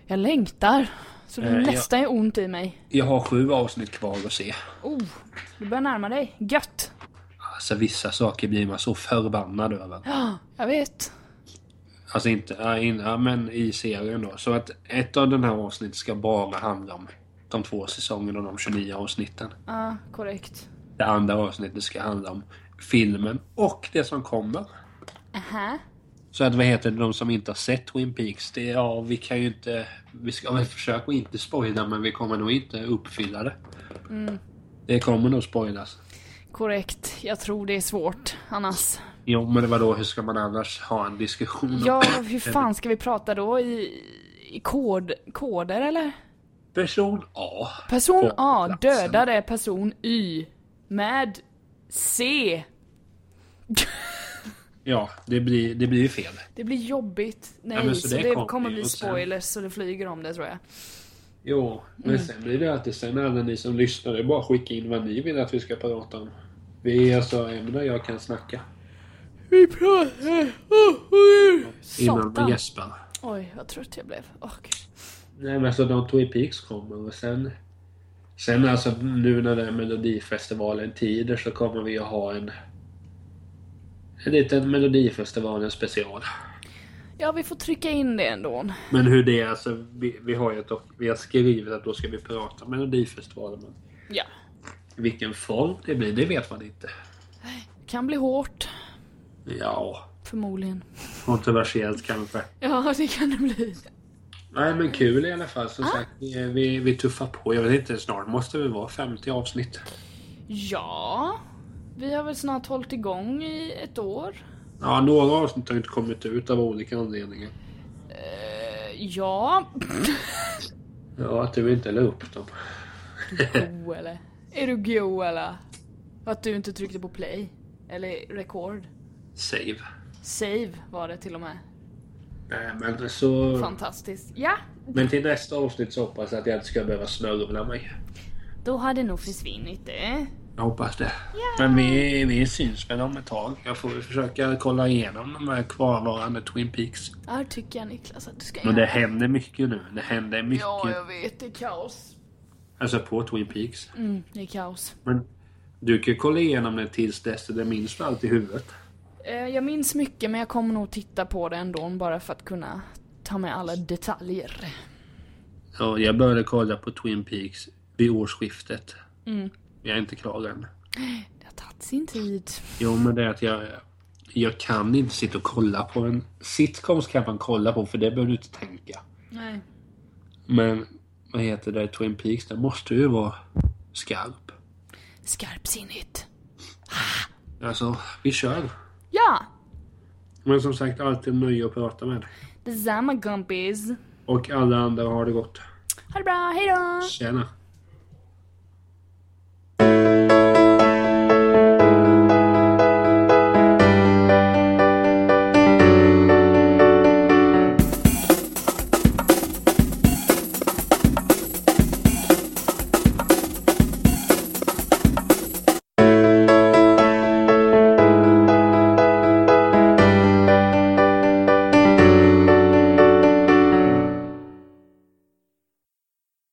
Jag längtar. Så det Eh, nästan är ont i mig. Jag har sju avsnitt kvar att se. Oh, du börjar närma dig. Gött! Alltså vissa saker blir man så förbannad över. Ja, jag vet. Alltså inte, ja, in, ja, men i serien då. Så att ett av den här avsnittet ska bara handla om de två säsongerna och de 29 avsnitten. Ja, korrekt. Det andra avsnittet ska handla om filmen och det som kommer. Aha. Så att vad heter det, de som inte har sett Twin Peaks, det, ja vi kan ju inte... Vi ska väl försöka att inte spoila men vi kommer nog inte uppfylla det. Det kommer nog spoilas. Korrekt. Jag tror det är svårt annars. Jo men det var då hur ska man annars ha en diskussion? Ja, hur fan ska vi prata då? I, i kod, koder eller? Person A. Person A dödade person Y med C. Ja, det blir, det blir ju fel. Det blir jobbigt. Nej, Ja, så så, det det kommer bli och sen- spoilers så det flyger om det tror jag. Jo, men sen blir det alltid sen alla ni som lyssnar, det är bara att skicka in vad ni vill att vi ska prata om. Vi är alltså ämnen jag kan snacka. Vi pratar... Innan man gäspar. Oj, vad trött jag blev. Åh, gud. Nej men alltså de Twin Peaks kommer och sen... Sen alltså nu när det är Melodifestivalen tider så kommer vi att ha en... En liten Melodifestivalen special. Ja, vi får trycka in det ändå. Men hur det är alltså, vi, vi har ju ett, vi har skrivit att då ska vi prata om Melodifestivalen. Men Ja. vilken form det blir, det vet man inte. Kan bli hårt, Ja, förmodligen. kontroversiellt kanske. Ja, det kan det bli. Nej men kul i alla fall. Som sagt, vi, vi, vi tuffar på. Jag vet inte, snart måste det vara 50 avsnitt. Ja, vi har väl snart hållit igång i ett år. Ja, några avsnitt har inte kommit ut av olika anledningar. Eh, ja. <laughs> Ja, att du inte la upp dem. Go eller? Är du go eller? Att du inte tryckte på play? Eller record? Save. Save var det till och med. Nej men så... Fantastiskt. Ja, Men till nästa avsnitt så hoppas jag att jag inte ska behöva snörvla mig. då har det nog försvunnit det. Jag hoppas det. Men vi, vi syns väl om ett tag. Jag får försöka kolla igenom de här kvarvarande Twin Peaks. Ja, tycker jag Niklas att du ska Men det göra. händer mycket nu. Det händer mycket. Ja, jag vet. Det är kaos. Alltså på Twin Peaks. Mm, det är kaos. Men du kan kolla igenom det tills dess det minns allt i huvudet. Eh, Jag minns mycket men jag kommer nog titta på det ändå bara för att kunna ta med alla detaljer. Ja, jag började kolla på Twin Peaks vid årsskiftet. Mm. Jag är inte klar än. Det har tagit sin tid. Jo, men det är att jag... Jag kan inte sitta och kolla på en sitcom kan man kolla på för det behöver du inte tänka. Nej. Men vad heter det, Twin Peaks, det måste ju vara skarp. Skarpsinnigt. Alltså, vi kör. Ja! Men som sagt, alltid nöje att prata med. Detsamma gumpis. Och alla andra har det gott. Ha det bra, hejdå! Tjena.